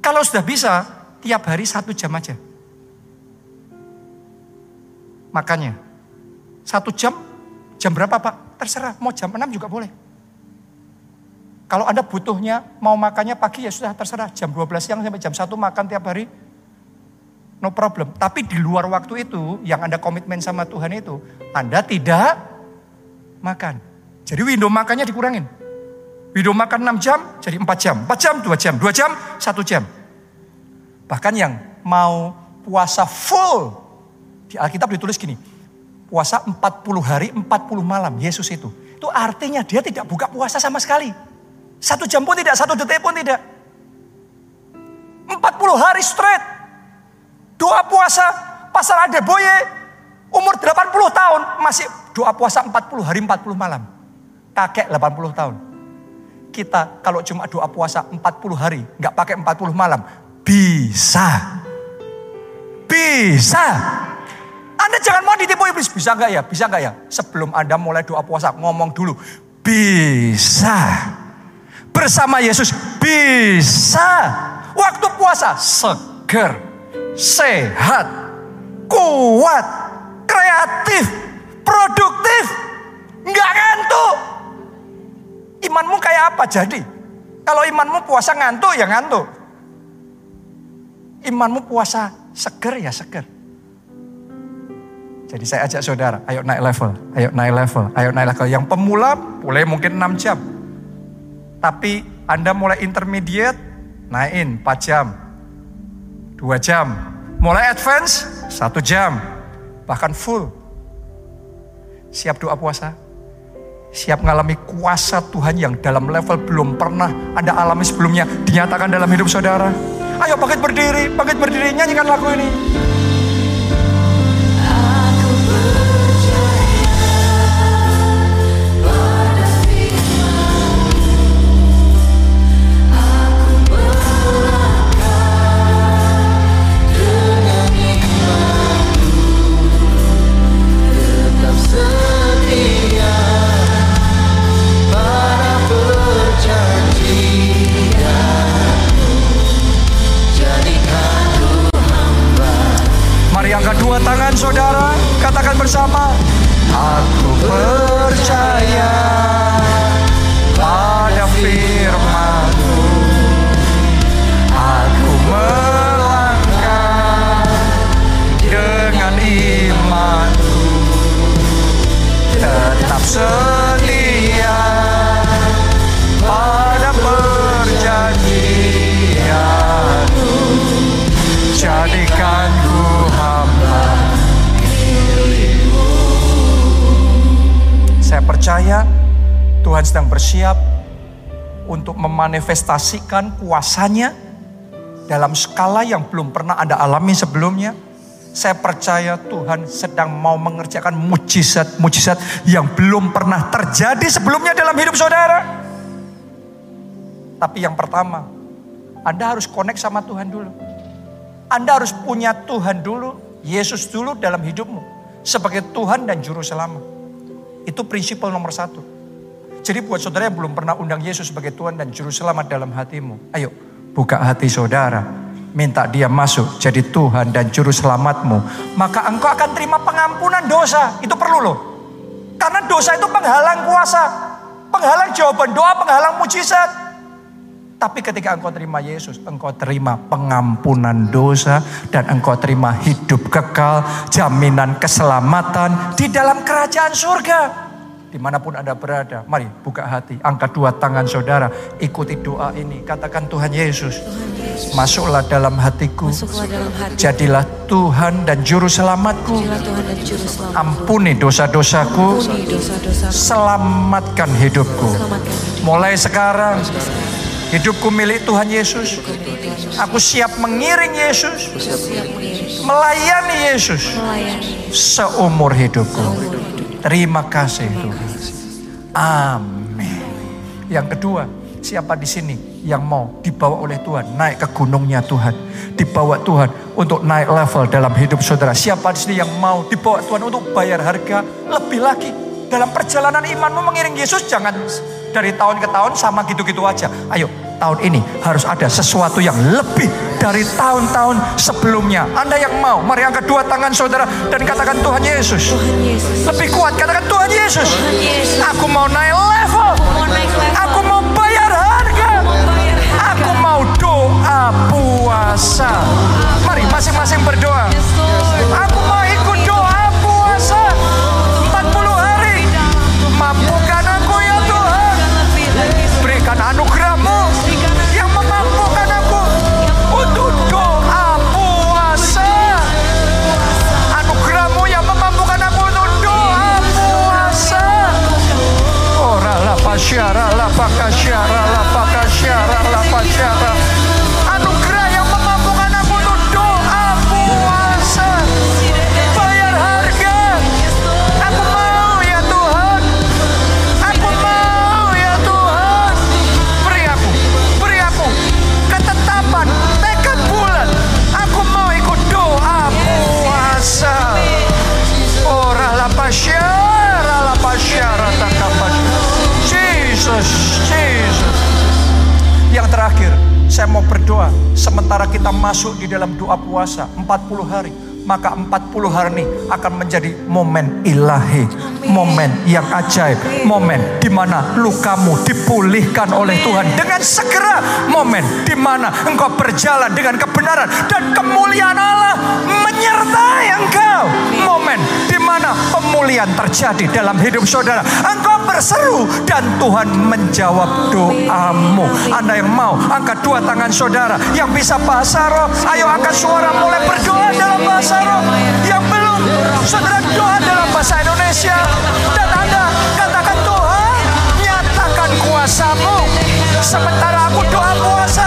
Kalau sudah bisa, tiap hari satu jam aja. Makanya, satu jam, jam berapa Pak? Terserah, mau jam 6 juga boleh. Kalau Anda butuhnya, mau makannya pagi ya sudah terserah. Jam 12 siang sampai jam 1 makan tiap hari. No problem. Tapi di luar waktu itu, yang Anda komitmen sama Tuhan itu, Anda tidak makan. Jadi window makannya dikurangin. Video makan 6 jam jadi 4 jam. 4 jam, 2 jam. 2 jam, 1 jam. Bahkan yang mau puasa full. Di Alkitab ditulis gini. Puasa 40 hari, 40 malam. Yesus itu. Itu artinya dia tidak buka puasa sama sekali. Satu jam pun tidak, satu detik pun tidak. 40 hari straight. Doa puasa. Pasal Adeboye umur 80 tahun masih doa puasa 40 hari 40 malam. Kakek 80 tahun kita kalau cuma doa puasa 40 hari, nggak pakai 40 malam, bisa. Bisa. Anda jangan mau ditipu iblis, bisa nggak ya? Bisa nggak ya? Sebelum Anda mulai doa puasa, ngomong dulu, bisa. Bersama Yesus, bisa. Waktu puasa, seger, sehat, kuat, kreatif, produktif, nggak ngantuk. Imanmu kayak apa jadi? Kalau imanmu puasa ngantuk ya ngantuk. Imanmu puasa seger ya seger. Jadi saya ajak saudara, ayo naik level, ayo naik level, ayo naik level. Yang pemula boleh mungkin 6 jam. Tapi Anda mulai intermediate, naikin 4 jam, 2 jam. Mulai advance, 1 jam. Bahkan full. Siap doa puasa? Siap mengalami kuasa Tuhan yang dalam level belum pernah Anda alami sebelumnya dinyatakan dalam hidup saudara. Ayo bangkit berdiri, bangkit berdiri, nyanyikan lagu ini. Angkat dua tangan saudara, katakan bersama. Aku percaya pada firmanmu. Aku melangkah dengan imanku. Tetap setia percaya Tuhan sedang bersiap untuk memanifestasikan kuasanya dalam skala yang belum pernah Anda alami sebelumnya. Saya percaya Tuhan sedang mau mengerjakan mujizat-mujizat yang belum pernah terjadi sebelumnya dalam hidup saudara. Tapi yang pertama, Anda harus connect sama Tuhan dulu. Anda harus punya Tuhan dulu, Yesus dulu dalam hidupmu. Sebagai Tuhan dan Juru Selamat. Itu prinsip nomor satu. Jadi buat saudara yang belum pernah undang Yesus sebagai Tuhan dan Juru Selamat dalam hatimu. Ayo buka hati saudara. Minta dia masuk jadi Tuhan dan Juru Selamatmu. Maka engkau akan terima pengampunan dosa. Itu perlu loh. Karena dosa itu penghalang kuasa. Penghalang jawaban doa, penghalang mujizat. Tapi ketika engkau terima Yesus, engkau terima pengampunan dosa dan engkau terima hidup kekal, jaminan keselamatan di dalam kerajaan surga. Di mana pun Anda berada, mari buka hati, angkat dua tangan saudara, ikuti doa ini. Katakan Tuhan Yesus, masuklah dalam hatiku, jadilah Tuhan dan Juru Selamatku. Ampuni dosa-dosaku, selamatkan hidupku. Mulai sekarang, Hidupku milik Tuhan Yesus. Aku siap mengiring Yesus. Melayani Yesus. Seumur hidupku. Terima kasih Tuhan. Amin. Yang kedua, siapa di sini yang mau dibawa oleh Tuhan naik ke gunungnya Tuhan, dibawa Tuhan untuk naik level dalam hidup saudara. Siapa di sini yang mau dibawa Tuhan untuk bayar harga lebih lagi dalam perjalanan imanmu mengiring Yesus jangan dari tahun ke tahun sama gitu-gitu aja. Ayo, tahun ini harus ada sesuatu yang lebih dari tahun-tahun sebelumnya. Anda yang mau, mari angkat dua tangan saudara dan katakan Tuhan Yesus. Tuhan Yesus. Lebih kuat katakan Tuhan Yesus. Tuhan Yesus. Aku mau naik level. Aku mau bayar harga. Aku mau doa puasa. Mari masing-masing berdoa. pacașiara, la pacașiara, la pacașiara, la pacașiara. Saya mau berdoa sementara kita masuk di dalam doa puasa 40 hari maka 40 hari ini akan menjadi momen ilahi, momen yang ajaib, momen di mana lukamu dipulihkan oleh Tuhan dengan segera, momen di mana engkau berjalan dengan kebenaran dan kemuliaan Allah menyertai engkau, momen di mana pemulihan terjadi dalam hidup saudara. Engkau berseru dan Tuhan menjawab doamu. Anda yang mau angkat dua tangan saudara yang bisa bahasa roh, ayo angkat suara mulai berdoa dalam bahasa roh. Yang belum, saudara doa dalam bahasa Indonesia. Dan Anda katakan Tuhan nyatakan kuasamu. Sementara aku doa puasa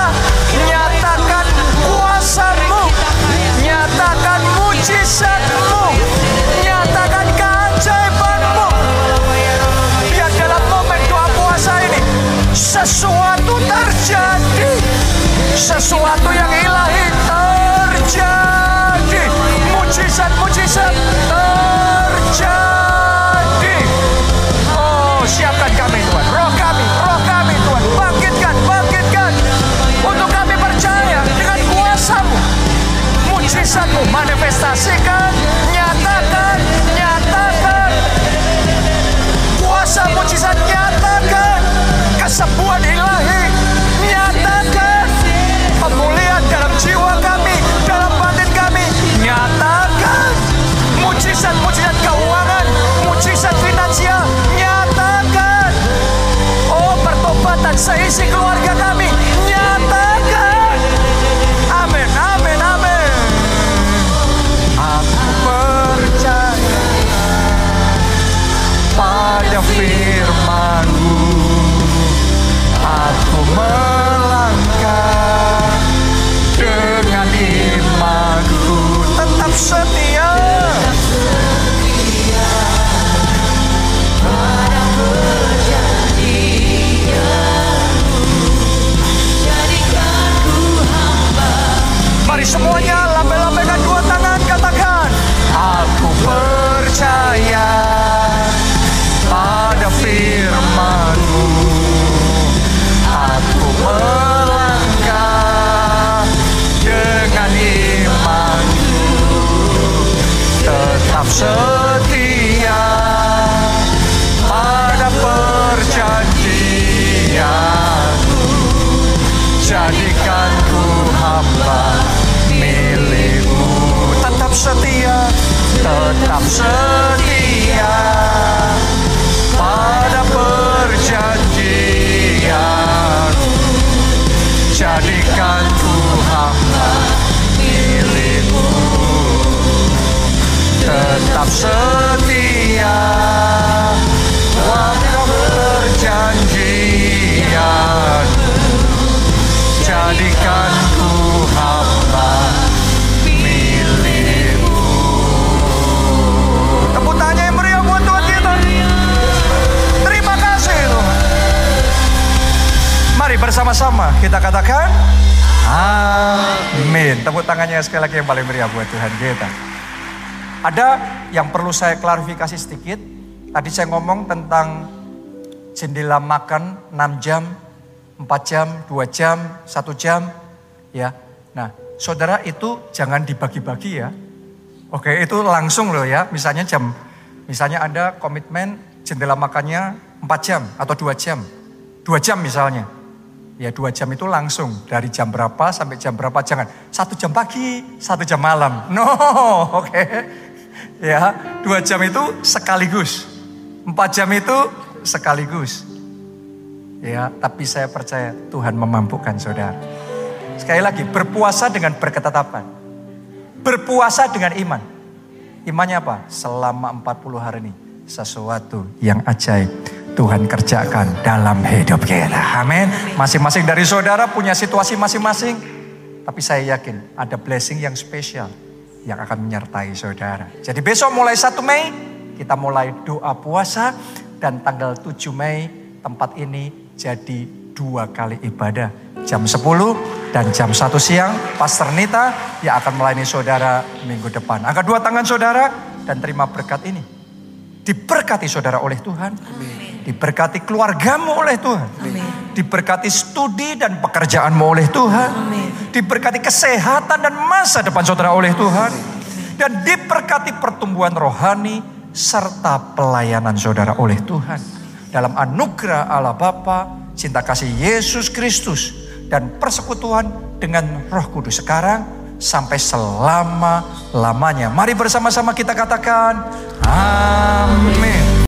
bersama-sama kita katakan Amin. Tepuk tangannya sekali lagi yang paling meriah buat Tuhan kita. Ada yang perlu saya klarifikasi sedikit. Tadi saya ngomong tentang jendela makan 6 jam, 4 jam, 2 jam, 1 jam. Ya, Nah, saudara itu jangan dibagi-bagi ya. Oke, itu langsung loh ya. Misalnya jam, misalnya Anda komitmen jendela makannya 4 jam atau 2 jam. 2 jam misalnya. Ya dua jam itu langsung. Dari jam berapa sampai jam berapa jangan. Satu jam pagi satu jam malam. No oke. Ya dua jam itu sekaligus. Empat jam itu sekaligus. Ya tapi saya percaya Tuhan memampukan saudara. Sekali lagi berpuasa dengan berketetapan. Berpuasa dengan iman. Imannya apa? Selama 40 hari ini sesuatu yang ajaib Tuhan kerjakan dalam hidup kita. Amin. Masing-masing dari saudara punya situasi masing-masing. Tapi saya yakin ada blessing yang spesial yang akan menyertai saudara. Jadi besok mulai 1 Mei kita mulai doa puasa dan tanggal 7 Mei tempat ini jadi dua kali ibadah. Jam 10 dan jam 1 siang Pastor Nita yang akan melayani saudara minggu depan. Angkat dua tangan saudara dan terima berkat ini. Diberkati saudara oleh Tuhan. Amin. Diberkati keluargamu oleh Tuhan. Amin. Diberkati studi dan pekerjaanmu oleh Tuhan. Amin. Diberkati kesehatan dan masa depan saudara oleh Tuhan. Dan diberkati pertumbuhan rohani serta pelayanan saudara oleh Tuhan. Dalam anugerah Allah Bapa, cinta kasih Yesus Kristus dan persekutuan dengan Roh Kudus sekarang sampai selama-lamanya. Mari bersama-sama kita katakan amin.